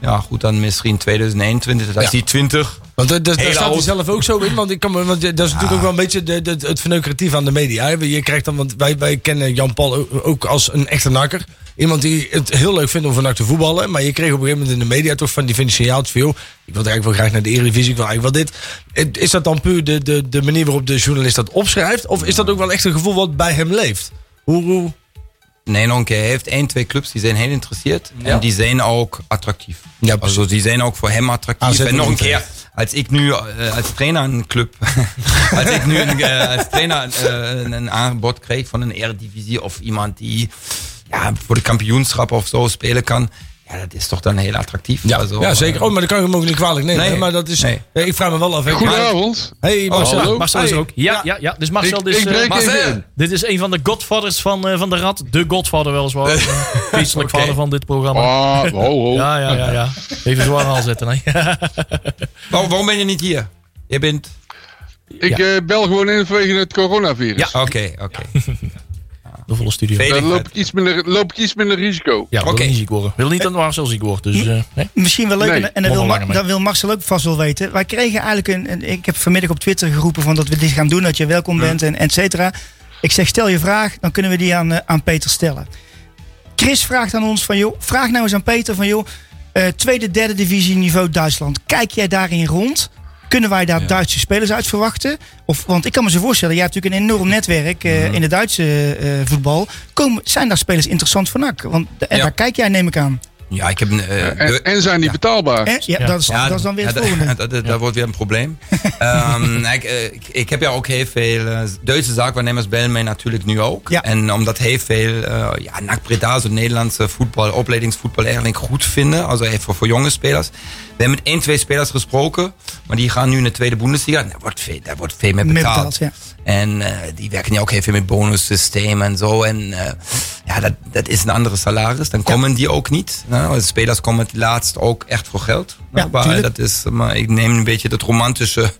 ja goed, dan misschien 2021. Dus als Ja. die 20... Want daar, daar staat hij zelf ook zo in. Want, ik kan, me- want dat is natuurlijk ook wel een beetje de, de, het verneukeratief aan de media. Je krijgt dan, want wij, wij kennen Jan Paul ook- als een echte nakker. Iemand die het heel leuk vindt om van te voetballen. Maar je kreeg op een gegeven moment in de media toch van die van die signaaltjes van... joh, ik wil eigenlijk wel graag naar de Eredivisie, ik wil eigenlijk wel dit. Is dat dan puur de, de, de manier waarop de journalist dat opschrijft? Of is dat ook wel echt een gevoel wat bij hem leeft? Hoe, hoe, Nee, nog een keer. Hij heeft één, twee clubs die zijn heel geïnteresseerd. En die zijn ook attractief. Ja, also die zijn ook voor hem attractief. Aanzetten en nog een niet, keer, als ik nu eh, als trainer een club... [laughs] als ik nu eh, als trainer eh, een, aanbod kreeg van een Eredivisie... of iemand die ja, voor de kampioenschap of zo spelen kan... Ja, dat is toch dan heel attractief. ja, Also, ja, zeker. Oh, maar dat kan ik hem ook niet kwalijk nemen. Nee. Maar dat is, Nee. Ja, ik vraag me wel af. hè. Goedenavond. Hey Marcel. hallo. Marcel is er Hey. ook. Ja, ja, ja. Dus Marcel, Ik, dus, ik eh, Marcel. dit is een van de godfathers van, eh, van de Rad. De godvader weliswaar. [laughs] Geestelijk Oké. vader van dit programma. Ah, ho, ho. [laughs] Ja, ja, ja, ja. Even zwaar aanzetten. Hè. [laughs] Waarom, waarom ben je niet hier? Je bent... Ik eh, bel gewoon in vanwege het coronavirus. Oké, oké. De volle studio. Dan loop ik iets minder, loop ik iets minder risico. Ja, wil Oké. niet ziek worden. Wil niet dat Marcel ziek wordt. Dus, eh, nee. Misschien wel leuk, Nee, en, en dat, mag wil Ma- dat wil Marcel ook vast wel weten. Wij kregen eigenlijk een, een- Ik heb vanmiddag op Twitter geroepen van dat we dit gaan doen, dat je welkom bent en et cetera. Ik zeg, stel je vraag, dan kunnen we die aan, eh, aan Peter stellen. Chris vraagt aan ons van, joh, vraag nou eens aan Peter van, joh, eh, tweede, derde divisie niveau Duitsland. Kijk jij daarin rond? Kunnen wij daar Duitse spelers uit verwachten? Of, want ik kan me zo voorstellen, jij hebt natuurlijk een enorm netwerk eh, in de Duitse eh, voetbal. Komen, zijn daar spelers interessant voor NAC? Want en daar kijk jij, neem ik aan. Ja, ik heb een... eh, En, de- en zijn die betaalbaar? Eh, ja, Ja. Dat, is, dat is dan weer het [laughs] ja, volgende. [laughs] Dat, dat, wordt weer een probleem. [laughs] Ehm, nou, ik, ik, ik heb ja ook heel veel eh, Duitse zaakwaarnemers bellen mij natuurlijk nu ook. Ja. En omdat heel veel ja, NAC Breda, zo Nederlandse voetbal, opleidingsvoetbal eigenlijk goed vinden. Also even voor, voor jonge spelers. We hebben met één, twee spelers gesproken. Maar die gaan nu in de tweede Bundesliga. Daar wordt veel, daar wordt veel meer Meer betaald. betaald, ja. En die werken ja ook heel veel met bonussystemen en zo. En ja, dat, dat is een andere salaris. Dan komen die ook niet. Nou, de spelers komen het laatst ook echt voor geld. Nou, Ja, maar tuurlijk. dat is, maar ik neem een beetje het romantische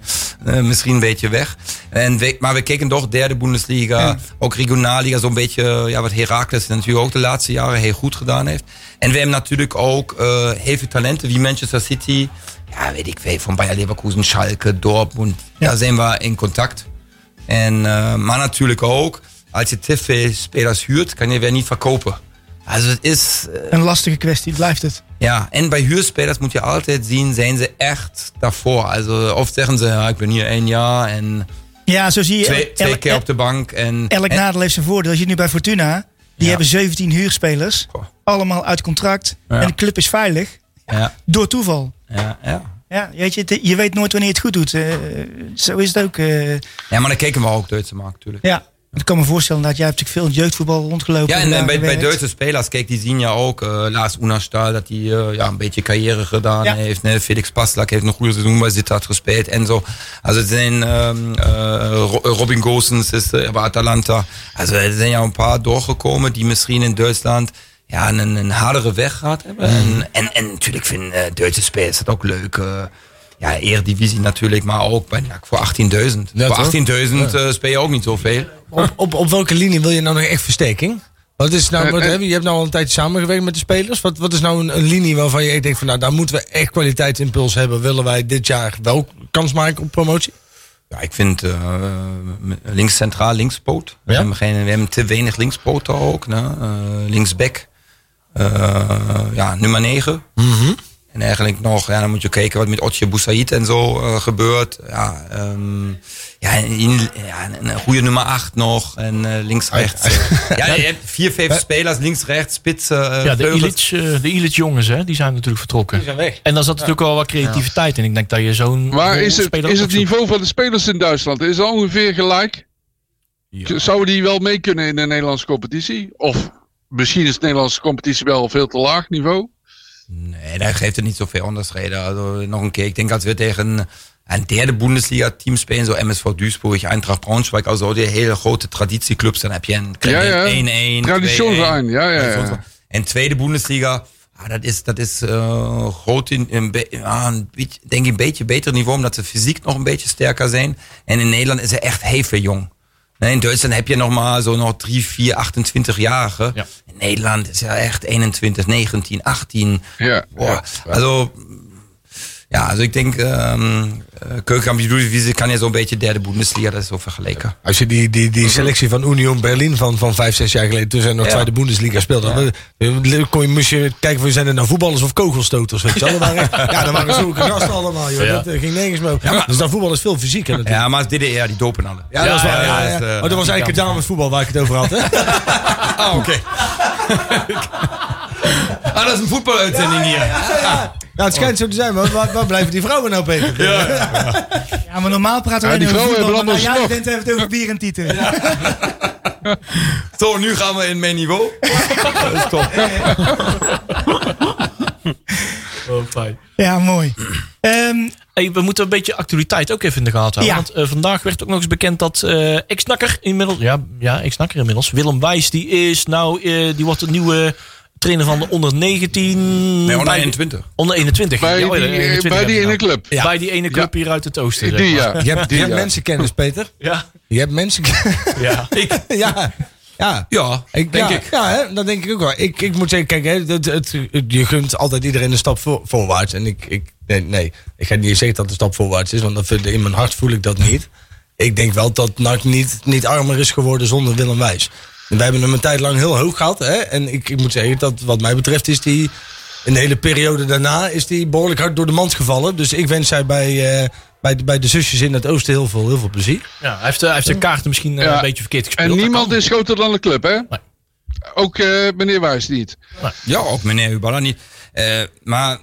eh, misschien een beetje weg. En we, maar we kijken toch derde Bundesliga, ook regionalliga, zo'n beetje ja, wat Heracles natuurlijk ook de laatste jaren heel goed gedaan heeft. En we hebben natuurlijk ook eh, heel veel talenten wie Manchester City, ja weet ik veel, van Bayer Leverkusen, Schalke, Dortmund. Daar zijn we in contact. En, eh, maar natuurlijk ook, als je te veel spelers huurt, kan je weer niet verkopen. Also het is, eh, Een lastige kwestie, blijft het. ja, en bij huurspelers moet je altijd zien, zijn ze echt daarvoor. Also oft zeggen ze, ja, ik ben hier één jaar en Ja, zo zie je. twee, twee elk, keer op de bank. En, elk en- nadeel heeft zijn voordeel. Als je nu bij Fortuna, die Ja. hebben 17 huurspelers. Goh. Allemaal uit contract. Ja. En de club is veilig. Ja, Door toeval. ja, ja. Ja, weet je, je weet nooit wanneer je het goed doet. Eh, zo is het ook. eh, ja, maar dan kijken we ook Duitse markt natuurlijk. ja. Ik kan me voorstellen dat jij hebt natuurlijk veel in jeugdvoetbal rondgelopen. Ja, en, bij, bij. Duitse spelers, kijk, die zien ja ook, eh Lars Unastal, dat hij eh, ja, een beetje carrière gedaan Ja. heeft. Ne? Felix Paslak heeft een goede seizoen bij Sittard gespeeld en zo. Also het zijn ehm, eh, Ro- Robin Gosens is eh, bij Atalanta. Also er zijn ja een paar doorgekomen die misschien in Duitsland ja, een, een hardere weg gehad hebben. En, en, en natuurlijk vinden Duitse spelers het ook leuk. Ja, Eredivisie natuurlijk, maar ook bij, voor 18.000. Ja, voor toch? 18.000 eh, speel je ook niet zoveel. Op, op, op welke linie wil je nou nog echt versterking? Wat is nou, Eh, wat, eh. je, hebt nou al een tijdje samengewerkt met de spelers. Wat, wat is nou een, een linie waarvan je echt denkt van nou daar moeten we echt kwaliteitsimpuls hebben. Willen wij dit jaar wel kans maken op promotie? Ja, ik vind eh, links centraal, linkspoot. We, Ja? hebben geen, we hebben te weinig linkspoten ook. Ne? Uh, linksback. Uh, ja, nummer 9. En eigenlijk nog, ja, dan moet je kijken wat met Otje Boussaïd en zo uh, gebeurt. Ja, um, ja, in, ja, een goede nummer 8 nog. En uh, links, rechts. ja, je hebt vier, vijf spelers, links, rechts, spits. Uh, ja, de Illich, uh, de Illich jongens, hè, die zijn natuurlijk vertrokken. Die zijn weg. En dan zat natuurlijk wel wat creativiteit in. Ik denk dat je zo'n. Maar is het, is het niveau van de spelers in Duitsland is dat ongeveer gelijk? Ja. Zouden die wel mee kunnen in de Nederlandse competitie? Of misschien is de Nederlandse competitie wel veel te laag niveau? Nee, daar geeft het niet zoveel onderscheiden. Also, nog een keer, ik denk dat we tegen een derde Bundesliga-team spelen, zo MSV Duisburg, Eintracht Braunschweig, also die hele grote traditieclubs, dan heb je een 1-1, ja, ja. 1-1. Traditionsverein, ja, ja, ja. En tweede Bundesliga, ah, dat is, dat is uh, groot in, in ja, een beetje, denk ik een beetje beter niveau, omdat ze fysiek nog een beetje sterker zijn. En in Nederland is er echt heel veel jong. Nee, in Duitsland heb je nog maar zo nog 3, 4, 28-jarigen. Ja. In Nederland is ja echt 21, 19, 18. Ja, Boah, ja. Also, ja, also ik denk, um, keukenkampioen kan je zo'n beetje derde Bundesliga, dat is zo vergeleken. Als je die, die, die selectie van Union Berlin van, van vijf, zes jaar geleden, toen zij nog Ja. tweede Bundesliga speelden, dan kon je, moest je kijken van zijn er nou voetballers of kogelstoters, weet je wel. Dat waren, [laughs] ja, dat waren zulke gasten allemaal, joh. Ja. Dat eh, ging nergens mee. dus dat voetbal is veel fysieker natuurlijk. Ja, maar het DDR, die dopen alle. Ja, dat is waar. ja, Ja, ja. eh, oh, dat was eigenlijk het damesvoetbal waar ik het over had, hè? [laughs] [laughs] Ah, oké. Ah, dat is een voetbaluitzending hier. Ja, het schijnt zo te zijn, maar waar, waar blijven die vrouwen nou, Peter? Ja, maar normaal praten we Ja, die over vrouwen voetbal, hebben maar nou, jij bent even over bier en tieten. Ja. Zo, nu gaan we in mijn niveau. dat is top. Oh, fijn. mooi. Ehm, Hey, we moeten een beetje actualiteit ook even in de gaten houden. Ja. Want eh, vandaag werd ook nog eens bekend dat eh ex-nakker inmiddels... Ja, ja ex-nakker inmiddels. Willem Wijs, die is nou... eh, die wordt de nieuwe trainer van de onder 19... Nee, onder bij- 21. Onder 21. Bij Ja, die, 21 bij die ene club. Bij die ene club hier uit het oosten. Die ja. [laughs] Je hebt, je hebt ja. mensenkennis, Peter. Ja. Je hebt mensen... [laughs] Ja. Ik, [laughs] ja. Ja. ja, Ik, denk ja, ik. Ja, hè, dat denk ik ook wel. Ik, ik moet zeggen, kijk, hè, het, het, je gunt altijd iedereen een stap voor, voorwaarts. En ik, ik, nee, nee, ik ga niet zeggen dat het een stap voorwaarts is, want dat vind, in mijn hart voel ik dat niet. Ik denk wel dat NAC niet, niet armer is geworden zonder Willem Wijs. En wij hebben hem een tijd lang heel hoog gehad. Hè, en ik, ik moet zeggen dat wat mij betreft is die... In de hele periode daarna is die behoorlijk hard door de mand gevallen. Dus ik wens zij bij, eh, bij, de, bij de zusjes in het oosten heel veel, heel veel plezier. Ja, hij heeft, eh, hij heeft zijn kaarten misschien eh, Ja. een beetje verkeerd gespeeld. En niemand is groter dan de club, hè? Nee. Ook eh, meneer Wijs niet. Ja, ook meneer Huballa niet. Eh, maar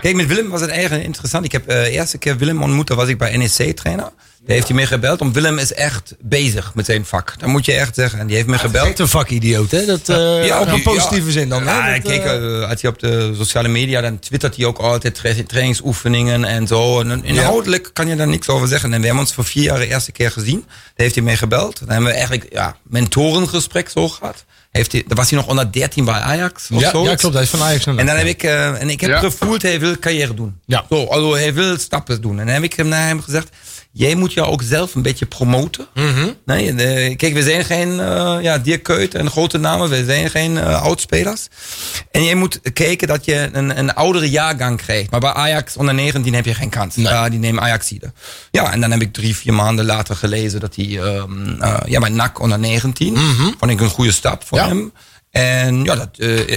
kijk, met Willem was het eigenlijk interessant. Ik heb eh, de eerste keer Willem ontmoet, toen was ik bij NEC trainer. Daar heeft hij me gebeld, want Willem is echt bezig met zijn vak. Dat moet je echt zeggen. En die heeft me gebeld. Echt een vakidioot, hè? Dat, eh, Ja, op een die- positieve ja. zin dan. Ja, hè? Dat, kijk, als hij op de sociale media, dan twittert hij ook altijd tra trainingsoefeningen en zo. En inhoudelijk kan je daar niks over zeggen. En we hebben ons voor vier jaar de eerste keer gezien. Daar heeft hij mee gebeld. Dan hebben we eigenlijk ja, mentorengesprek zo gehad. Heeft hij, dan was hij nog onder 13 bij Ajax of ja, zo. ja, klopt. Hij is van Ajax. En dan heb ik, eh, en ik heb Ja. gevoeld, hij wil carrière doen. Ja. Zo, also hij wil stappen doen. En dan heb ik hem naar hem gezegd, jij moet jou ook zelf een beetje promoten. Nee, eh, kijk, we zijn geen eh ja, Dirk Kuyt en grote namen, we zijn geen eh oudspelers. En jij moet kijken dat je een, een oudere jaargang krijgt. Maar bij Ajax onder 19 heb je geen kans. Die nemen Ajaxide. Ja, en dan heb ik drie, vier maanden later gelezen dat hij, ehm, eh, ja, bij NAC onder 19, vond ik een goede stap voor Ja. hem. En ja, dat,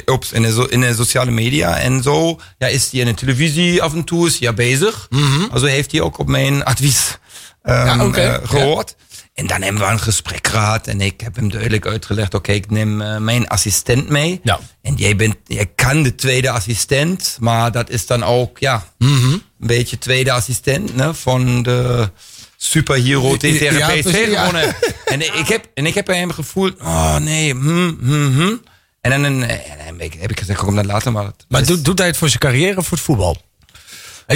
ops, in, de, so- in de sociale media en zo. Ja, is hij in de televisie af en toe is hij ja bezig. Also heeft hij ook op mijn advies ehm, Ja, eh, gehoord. En dan hebben we een gesprek gehad. En ik heb hem duidelijk uitgelegd. Oké, ik neem eh, mijn assistent mee. Ja. En jij, bent, jij kan de tweede assistent. Maar dat is dan ook, ja, een beetje tweede assistent ne, van de superhero tegen Ja, PSV gewonnen. En [laughs] ik heb, en ik heb bij hem gevoeld, oh nee, hm, hm, hm. En dan, eh, en dan heb ik- gezegd, kom dat later maar. Maar doet, doet hij het voor zijn carrière of voor het voetbal?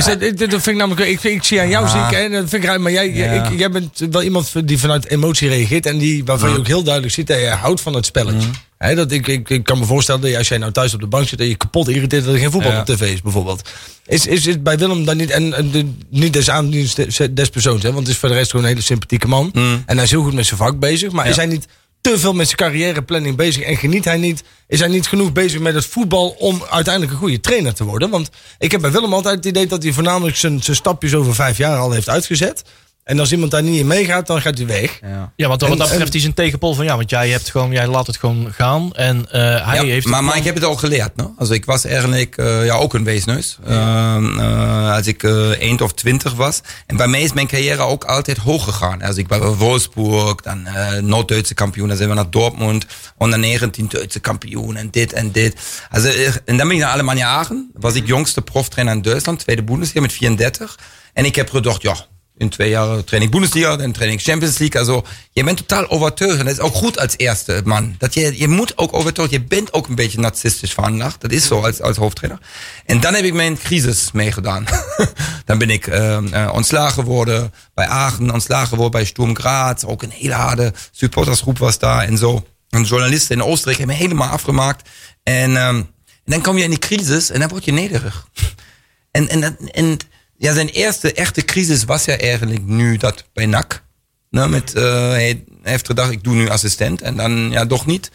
Zegt, ik- dat vind ik namelijk, ik, ik zie aan jou, zie ik, hè, dat vind ik raar, maar jij, Ja. ik, jij bent wel iemand die vanuit emotie reageert en die, waarvan je ook heel duidelijk ziet dat je houdt van het spelletje. Hè, dat ik, ik, ik kan me voorstellen dat als jij nou thuis op de bank zit en je kapot irriteert dat er geen voetbal Ja. op tv is, bijvoorbeeld. Is, is het bij Willem dan niet, en, en de, niet des aandienst des, persoons, hè, want het is voor de rest gewoon een hele sympathieke man. En hij is heel goed met zijn vak bezig, maar is hij niet te veel met zijn carrièreplanning bezig en geniet hij niet, is hij niet genoeg bezig met het voetbal om uiteindelijk een goede trainer te worden? Want ik heb bij Willem altijd het idee dat hij voornamelijk zijn, zijn stapjes over vijf jaar al heeft uitgezet. En als iemand daar niet in meegaat, dan gaat hij weg. Ja. Ja, want wat dat betreft is een tegenpol van ja, want jij hebt gewoon, jij laat het gewoon gaan. En eh, hij Ja, heeft. maar, maar ik heb het ook geleerd. No? Also ik was eigenlijk eh, ja, ook een weesneus. Ehm, eh, als ik 1 of 20 was. En bij mij is mijn carrière ook altijd hoog gegaan. Also ik was bij Wolfsburg, dan eh Noord-Duitse kampioen. Dan zijn we naar Dortmund. Onder 19 Duitse kampioen en dit en dit. Also, en dan ben ik naar Alemannia Aachen. Was ik jongste proftrainer in Duitsland. Tweede Bundesliga met 34. En ik heb gedacht, ja, in twee jaar training Bundesliga, dan training Champions League. Also, je bent totaal overtuigd. En dat is ook goed als eerste man. Dat je, je moet ook overtuigd, je bent ook een beetje narcistisch veranlagd. Dat is zo als, als hoofdtrainer. En dan heb ik mijn crisis meegedaan. [laughs] dan ben ik uh, uh, ontslagen geworden bij Aachen, ontslagen geworden bij Sturm Graz. Ook een hele harde supportersgroep was daar en zo. En journalisten in Oostenrijk hebben me helemaal afgemaakt. En, um, en dan kom je in die crisis en dan word je nederig. [laughs] En, en, en ja, zijn eerste echte crisis was ja eigenlijk nu dat bij NAC. Nou, met, uh, hij heeft gedacht, ik doe nu assistent. En dan ja, toch niet.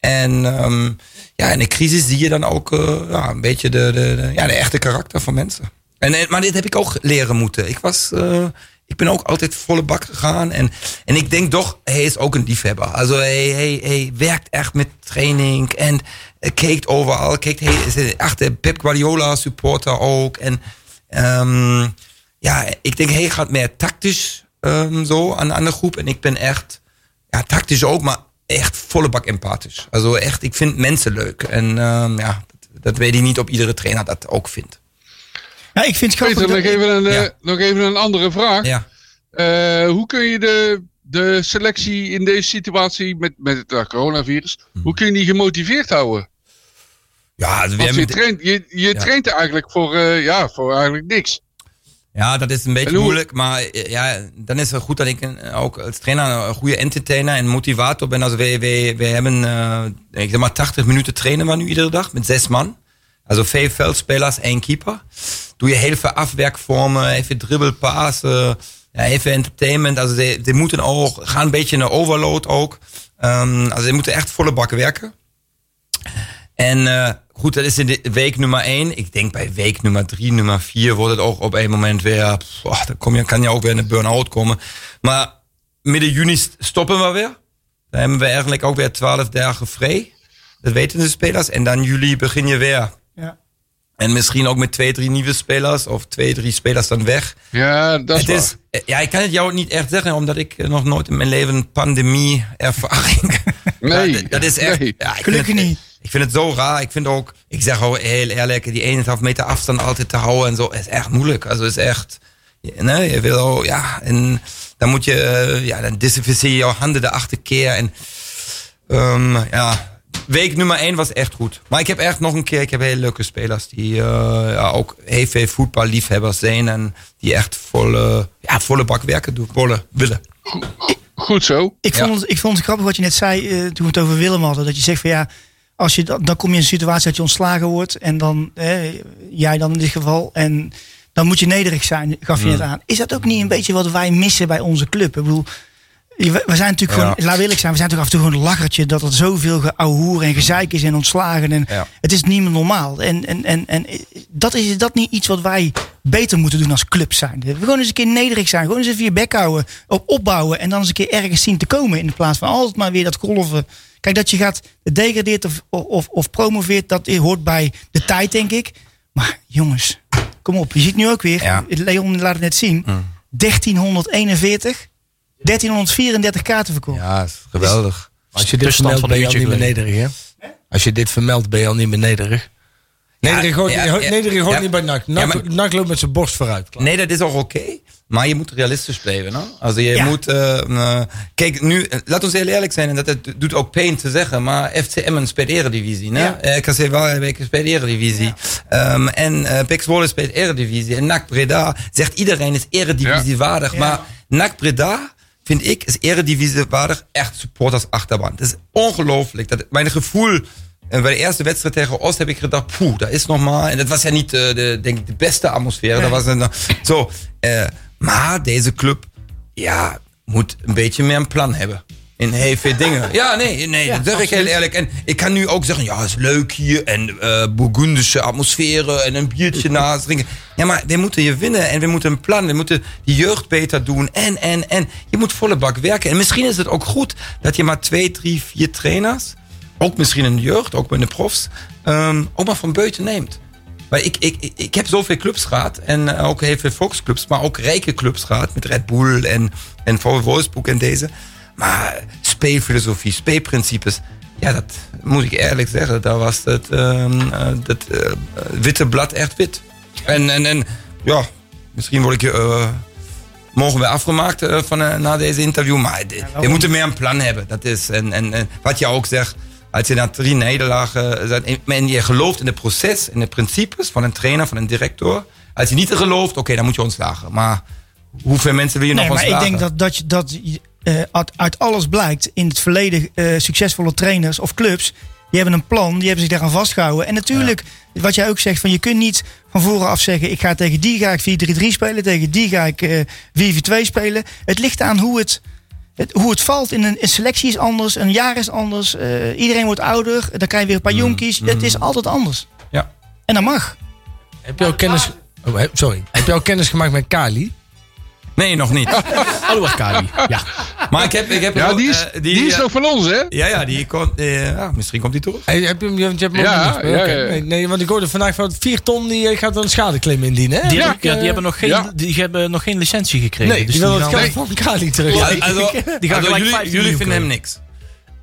En um, ja, in de crisis zie je dan ook uh, ja, een beetje de, de, ja, de echte karakter van mensen. En, maar dit heb ik ook leren moeten. Ik was... Uh, ik ben ook altijd volle bak gegaan. En, en ik denk toch, hij is ook een liefhebber. Also hij, hij, werkt echt met training en kijkt overal. Kijkt, hij is echte Pep Guardiola supporter ook. En um, ja, ik denk hij gaat meer tactisch um, zo aan, aan de groep. En ik ben echt, ja, tactisch ook, maar echt volle bak empathisch. Also echt, ik vind mensen leuk. En um, ja, dat, dat weet ik niet of iedere trainer dat ook vindt. Ja, ik vind het grappig. Peter, nog even een, Ja. eh, nog even een andere vraag. Ja. Eh, hoe kun je de, de selectie in deze situatie met, met het eh, coronavirus, hoe kun je die gemotiveerd houden? Ja, je, traint, je, je traint eigenlijk voor, eh, ja, voor eigenlijk niks. Ja, dat is een beetje moeilijk. Maar eh, ja, dan is het goed dat ik ook als trainer een goede entertainer en motivator ben. Also we, we, hebben, uh, ik zeg maar, 80 minuten trainen we nu iedere dag met zes man. Also vijf veldspelers, één keeper. Doe je heel veel afwerkvormen, even dribbelpassen, ja, even entertainment. Also die, die moeten ook, gaan een beetje de overload ook. Um, also die moeten echt volle bakken werken. En uh, goed, dat is in de week nummer 1. Ik denk bij week nummer 3, nummer 4 wordt het ook op een moment weer. Pff, dan kom je, kan je ook weer in de burn-out komen. Maar midden juni stoppen we weer. Dan hebben we eigenlijk ook weer 12 dagen vrij. Dat weten de spelers. En dan juli begin je weer. Ja. En misschien ook met twee, drie nieuwe spelers. Of twee, drie spelers dan weg. Ja, dat is Het is, eh, ja, ik kan het jou niet echt zeggen, omdat ik eh, nog nooit in mijn leven pandemie-ervaring. [laughs] Nee, Ja, dat, dat is echt. nee. Ja, Gelukkig niet. Ik vind het zo raar. Ik vind ook, ik zeg ook heel eerlijk, die 1,5 meter afstand altijd te houden en zo, is echt moeilijk. Also is echt, nee, je wil ook, ja, en dan moet je, eh, ja, dan desinficeer je jouw handen de achter keer en, um, ja. Week nummer 1 was echt goed. Maar ik heb echt nog een keer, ik heb hele leuke spelers die uh, ja, ook heel veel voetballiefhebbers zijn en die echt volle, ja, volle bak werken doen, willen. willen. Goed zo. Ik vond, het, ik vond het grappig wat je net zei uh, toen we het over Willem hadden. Dat je zegt van ja, als je, dan, dan kom je in een situatie dat je ontslagen wordt. En dan, jij dan in dit geval. En dan moet je nederig zijn, gaf je net aan. Is dat ook niet een beetje wat wij missen bij onze club? Ik bedoel, we zijn natuurlijk Ja. gewoon, laat eerlijk zijn, we zijn toch af en toe gewoon een lachertje dat er zoveel geouwehoer en gezeik is en ontslagen. En Ja. het is niet meer normaal. En, en, en, en dat is dat niet iets wat wij beter moeten doen als club zijn. We gewoon eens een keer nederig zijn, gewoon eens even je bek houden, op opbouwen en dan eens een keer ergens zien te komen in plaats van altijd maar weer dat golven. Kijk, dat je gaat degradeert of, of, of promoveert, dat hoort bij de tijd, denk ik. Maar jongens, kom op, je ziet nu ook weer, Ja. Leon laat het net zien, 1341, 1334 kaarten verkocht. Ja, is geweldig. Als je dit vermeldt, van ben je al niet meer nederig, hè? Als je dit vermeldt, ben je al niet meer nederig. Nederig hoort, ja, hoort- ja. nederig hoort Ja. niet bij NAC. Ja, NAC, maar- NAC loopt met zijn borst vooruit. Klaar. Nee, dat is ook oké. Maar je moet realistisch blijven. No? Also je Ja. moet... eh, eh, kijk, nu, eh, laat ons heel eerlijk zijn. En dat het doet ook pijn te zeggen. Maar FCM speelt eredivisie. Ne? Ja. Eh, KC Waalwijk speelt eredivisie. Ehm, en eh Pek Zwolle speelt eredivisie. En NAC Breda zegt iedereen is eredivisie waardig. Ja. Maar NAC Breda... Vind ik, is eredivisie waardig echt supporters achterband. Het is ongelooflijk. Dat, mijn gevoel en bij de eerste wedstrijd tegen Oost heb ik gedacht, poeh, dat is nog maar. En dat was ja niet eh, de, denk ik, de beste atmosfeer. Dat was een, zo, eh, maar deze club, ja, moet een beetje meer een plan hebben. In heel veel dingen. Ja, nee, nee dat zeg ik heel eerlijk. En ik kan nu ook zeggen, ja, het is leuk hier. En eh Burgundische atmosfeer en een biertje [laughs] naast drinken. Ja, maar we moeten hier winnen en we moeten een plan. We moeten die jeugd beter doen. En, en, en. Je moet volle bak werken. En misschien is het ook goed dat je maar twee, drie, vier trainers... ook misschien in de jeugd, ook bij de profs... ehm, ook maar van buiten neemt. Maar ik, ik, ik- heb zoveel clubs gehad. En eh, ook heel veel volksclubs. Maar ook rijke clubs gehad. Met Red Bull en, en VW Wolfsburg en deze. Maar speelfilosofie, speelprincipes. Ja, dat moet ik eerlijk zeggen. Daar was het, ehm, eh, dat eh, witte blad echt wit. En, en, en ja, misschien word ik eh, morgen weer afgemaakt van, na deze interview. Maar de- we moeten meer een plan hebben. Dat is, en, en, en wat je ook zegt, als je na drie nederlagen bent en- je gelooft in het proces, in de principes van een trainer, van een directeur. Als je niet gelooft, oké, dan moet je ontslagen. Maar hoeveel mensen wil je Nee, nog maar ik ontslagen? denk dat, dat, je- dat eh, uit, uit alles blijkt in het verleden eh, succesvolle trainers of clubs. Die hebben een plan, die hebben zich daaraan vastgehouden. En natuurlijk, wat jij ook zegt, van je kunt niet van voren af zeggen: ik ga tegen die ga ik 4-3-3 spelen, tegen die ga ik eh 4-4-2 spelen. Het ligt aan hoe het, het, hoe het valt. In een, een selectie is anders, een jaar is anders. eh, iedereen wordt ouder, dan krijg je weer een paar jonkies. Het is altijd anders. Ja. En dat mag. Heb je al kennis... Oh, he- sorry. Heb je al kennis gemaakt met Kali? Nee, nog niet. [laughs] Alois Kali. Ja. Maar ik heb, ik heb Ja, wel, die is, eh, die, is nog van ons, hè? Ja, ja, die komt, eh, ja, misschien komt die terug. Hey, heb je hem, want je hebt hem ook Ja, ja, ja. Nee, nee, want ik hoorde vandaag van 4 ton die eh, gaat dan een schadeclaim indienen. Hè? Die, Ja, die, hebben nog geen, ja. die hebben nog geen licentie gekregen. Nee, dus die wil het geld van Kali terug. Ja, also, [laughs] die gaan also gelijk jullie, 15 jullie vinden hem niks.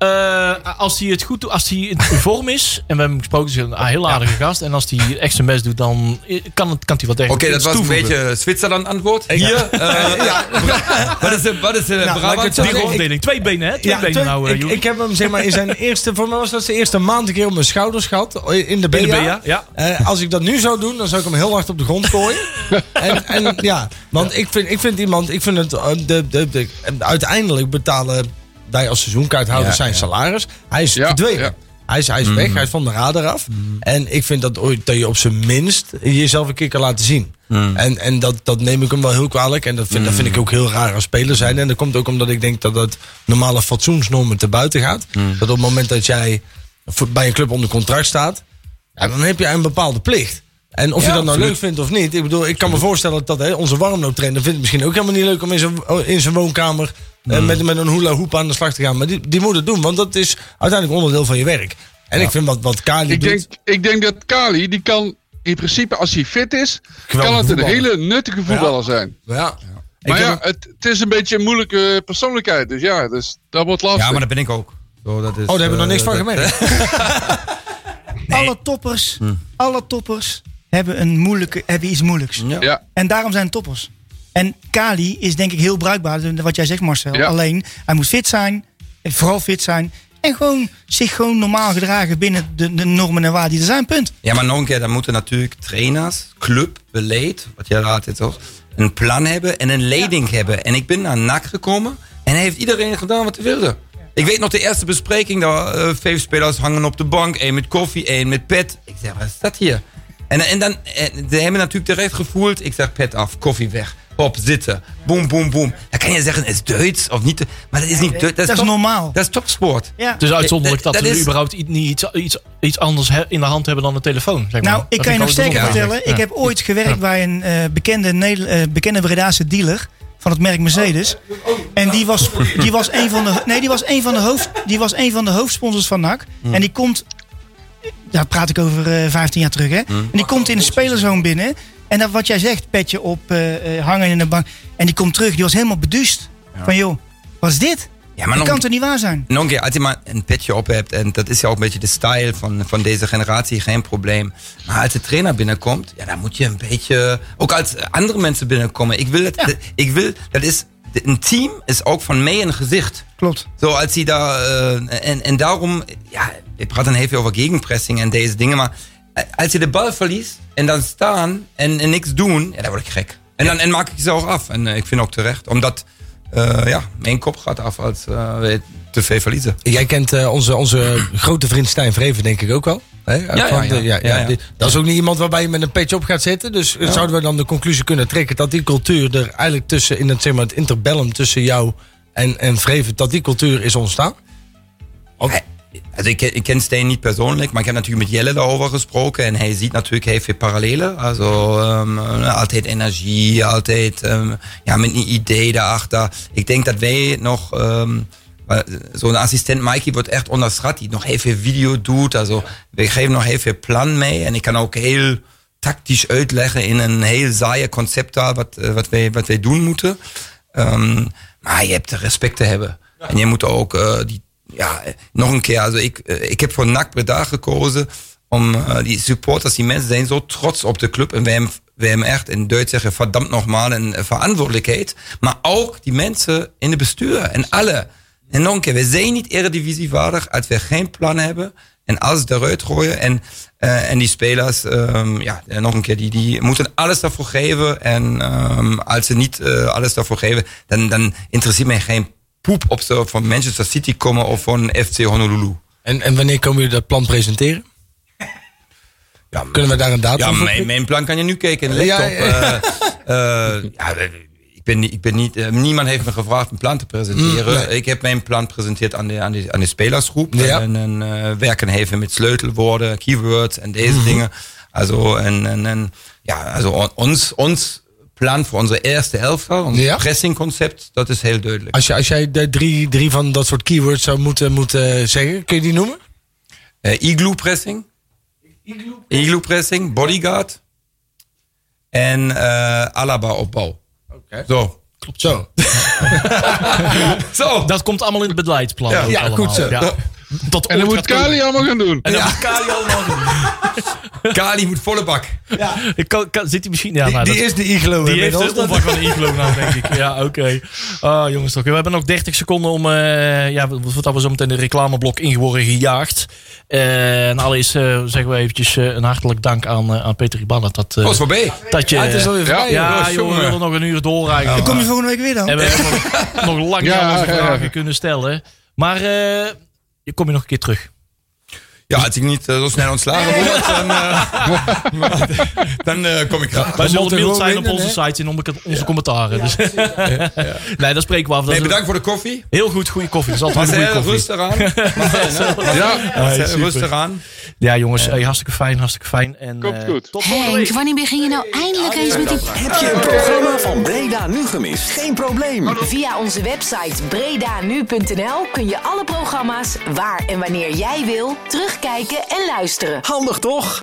Eh, als hij het goed doet, als hij in vorm is, en we hebben hem gesproken, is een heel aardige gast. En als hij echt zijn best doet, dan kan, het, kan hij wat tegen Oké, dat was een beetje Zwitserland antwoord. Hier, eh, [laughs] ja. wat is de, wat is de Brabant? Die zeggen. rolverdeling. Twee benen, hè? Twee Ja, benen twee- nou, ik, heb hem zeg maar, in zijn [laughs] eerste, voor mij was dat de eerste maand een keer op mijn schouders gehad. In de BA. In de BA. Eh, als ik dat nu zou doen, dan zou ik hem heel hard op de grond gooien. [laughs] en, en ja, want ik vind, ik vind iemand, ik vind het, de, de, de, uiteindelijk betalen wij als seizoenkaarthouders Ja, zijn ja. salaris. Hij is Ja, verdwenen. ja. Hij is, hij is weg, hij is van de radar af. En ik vind dat, ooit, dat je op zijn minst jezelf een keer kan laten zien. En, en dat, dat neem ik hem wel heel kwalijk. En dat vind, dat vind ik ook heel raar als speler zijn. En dat komt ook omdat ik denk dat dat normale fatsoensnormen te buiten gaat. Dat op het moment dat jij voor- bij een club onder contract staat, ja, dan heb je een bepaalde plicht. En of je dat nou leuk vindt of niet. Ik bedoel, ik kan me voorstellen dat hè, onze warmlooptrainer vindt het misschien ook helemaal niet leuk om in zijn, in zijn woonkamer eh, met, met een hula hoop aan de slag te gaan. Maar die, die moet het doen, want dat is uiteindelijk onderdeel van je werk. En ik vind wat, wat Kali Ik doet... denk, ik denk dat Kali, die kan in principe, als hij fit is, Geweldig kan het een hele nuttige voetballer zijn. ja. Maar Ik ja, het, het is een beetje een moeilijke persoonlijkheid. Dus ja, dus dat wordt lastig. Ja, maar dat ben ik ook. Zo, dat is, Oh, daar hebben we nog niks eh, van dat- gemerkt. [laughs] [laughs] Alle toppers, alle toppers hebben, een moeilijke, hebben iets moeilijks. Ja. ja, En daarom zijn toppers. En Kali is denk ik heel bruikbaar, wat jij zegt Marcel. Ja. Alleen, hij moet fit zijn, vooral fit zijn. En gewoon zich gewoon normaal gedragen binnen de, de normen en waarden die er zijn, punt. Ja, maar nog een keer, dan moeten natuurlijk trainers, club, beleid, wat jij laat het ook, een plan hebben en een leiding hebben. En ik ben naar NAC gekomen en hij heeft iedereen gedaan wat hij wilde. Ik weet nog de eerste bespreking, daar eh, vijf spelers hangen op de bank, één met koffie, één met pet. Ik zeg, wat is dat hier? En, en dan, en, ze hebben natuurlijk terecht gevoeld, ik zeg pet af, koffie weg. Hop, zitten. Boom, boom, boom. Dan kan je zeggen, het is Duits of niet. Maar dat is niet Duits. Dat is top- normaal. Dat is topsport. Ja. Het is uitzonderlijk dat, Dat- dat we is- überhaupt iets, iets, iets anders in de hand hebben dan een telefoon. Zeg maar. Nou, ik Dat kan je nog sterker vertellen. Ik heb ooit gewerkt bij een eh, bekende, Neder- eh, bekende Bredaanse dealer van het merk Mercedes. En die was, die was een van de, nee, die was een van de, hoofd, die was een van de hoofdsponsors van NAC. En die komt, daar praat ik over eh 15 jaar terug, hè. En die komt in de spelerzoon binnen. En dat wat jij zegt, petje op, eh, eh, hangen in de bank. En die komt terug, die was helemaal beduust. Van joh, wat is dit? Ja, maar dat kan toch niet waar zijn? Nog een keer, als je maar een petje op hebt, en dat is ja ook een beetje de style van, van deze generatie, geen probleem. Maar als de trainer binnenkomt, ja, dan moet je een beetje, ook als andere mensen binnenkomen. Ik wil, dat, ik wil, dat is, een team is ook van mij een gezicht. Klopt. Zo, als hij daar, eh, en, en daarom, ja, we praten heel veel over gegenpressing en deze dingen, maar als je de bal verliest en dan staan en, en niks doen, ja, dan word ik gek. En dan en maak ik ze ook af. En eh, ik vind ook terecht, omdat, eh, ja, mijn kop gaat af als eh, we te veel verliezen. Jij kent onze, onze grote vriend Stijn Vreven denk ik ook wel. Hè? ja, ja. Ja, ja. die- Dat is ook niet iemand waarbij je met een petje op gaat zitten. Dus zouden we dan de conclusie kunnen trekken dat die cultuur er eigenlijk tussen, in het, zeg maar, het interbellum tussen jou en, en Vreven, dat die cultuur is ontstaan? Of- Also ik, ken- Steen niet persoonlijk, maar ik heb natuurlijk met Jelle daarover gesproken. En hij ziet natuurlijk heel veel parallellen. Also um, altijd energie, altijd um, ja, met een idee daarachter. Ik denk dat wij nog... Um, Zo'n assistent Mikey wordt echt onderschat, die nog heel veel video doet. Also, we geven nog heel veel plan mee. En ik kan ook heel tactisch uitleggen in een heel saaie concept daar, wat, eh, wat, wij, wat wij doen moeten. Um, maar je hebt respect te hebben. En je moet ook uh, die, ja, nog een keer, also ik, uh, ik heb voor NAC Breda gekozen om uh, die supporters, die mensen zijn zo trots op de club en wij hebben, echt in Duits zeggen verdammt nogmaals een verantwoordelijkheid. Maar ook die mensen in het bestuur en alle. En nog een keer, we zijn niet eredivisiewaardig als we geen plan hebben en alles eruit gooien. En, en die spelers, um, ja, nog een keer, die, die moeten alles daarvoor geven. En um, als ze niet alles daarvoor geven, dan, dan interesseert mij geen poep of ze van Manchester City komen of van FC Honolulu. En, en wanneer komen jullie dat plan presenteren? Ja, Kunnen we daar een datum ja, voor? mijn, mijn plan kan je nu kijken in de Ja, laptop. ja. Uh, uh, ja, ik ben, niet- ik ben niet, uh, niemand heeft me gevraagd een plan te presenteren. Mm, nee. Ik heb mijn plan gepresenteerd aan de, aan de, aan de spelersgroep. Ja. En, en werken even met sleutelwoorden, keywords en deze Mhm. dingen. Also, en, en, en, ja, also on- ons, ons plan voor onze eerste elftal, ons Ja. pressingconcept, dat is heel duidelijk. Als, je, als jij de drie, drie van dat soort keywords zou moeten, moeten zeggen, kun je die noemen? Uh, igloo pressing. Igloo pressing, bodyguard. En uh, Alaba opbouw. Oké. Zo. Klopt zo. [laughs] Zo. Dat komt allemaal in het beleidsplan. Ja, goed zo. Ja. Dat En dat moet Kali allemaal gaan doen. En dat moet Kali allemaal doen. Kali moet volle bak. Ik kan, kan- zit hij misschien... Ja, nou, die dat- is de iglo Die heeft de omvang van een iglo nou, denk ik. Ja, oké. Ah, jongens, toch. We hebben nog 30 seconden om... eh ja, voordat we zo meteen de reclameblok in worden gejaagd. Eh, en allereerst eh, zeggen we eventjes eh, een hartelijk dank aan, aan Peter Riballa. Dat, voorbij. dat je... Ja, het is alweer voorbij. ja, joh. joh, we willen nog een uur door eigenlijk. Dan kom je volgende week weer dan. En we hebben nog, nog lang Ja, ja, ja. vragen kunnen stellen. Maar eh, je kom je nog een keer terug. Ja, als ik niet uh, zo snel ontslagen word, dan, uh, [laughs] dan uh, kom ik graag. Wij zullen beeld zijn op onze site en op onze commentaren. Dus. [laughs] nee, dat spreken we af. Nee, bedankt voor de koffie. Heel goed, goede koffie. Dat is altijd een goede rustig aan. [laughs] Ja, rustig aan. Ja, jongens, hey, hartstikke fijn, hartstikke fijn. En, Komt eh, goed. Henk, wanneer begin je nou eindelijk eens met die... Heb je een programma van Breda nu gemist? Geen probleem. Via onze website bredanu.nl kun je alle programma's waar en wanneer jij wil terugkijken en luisteren. Handig toch?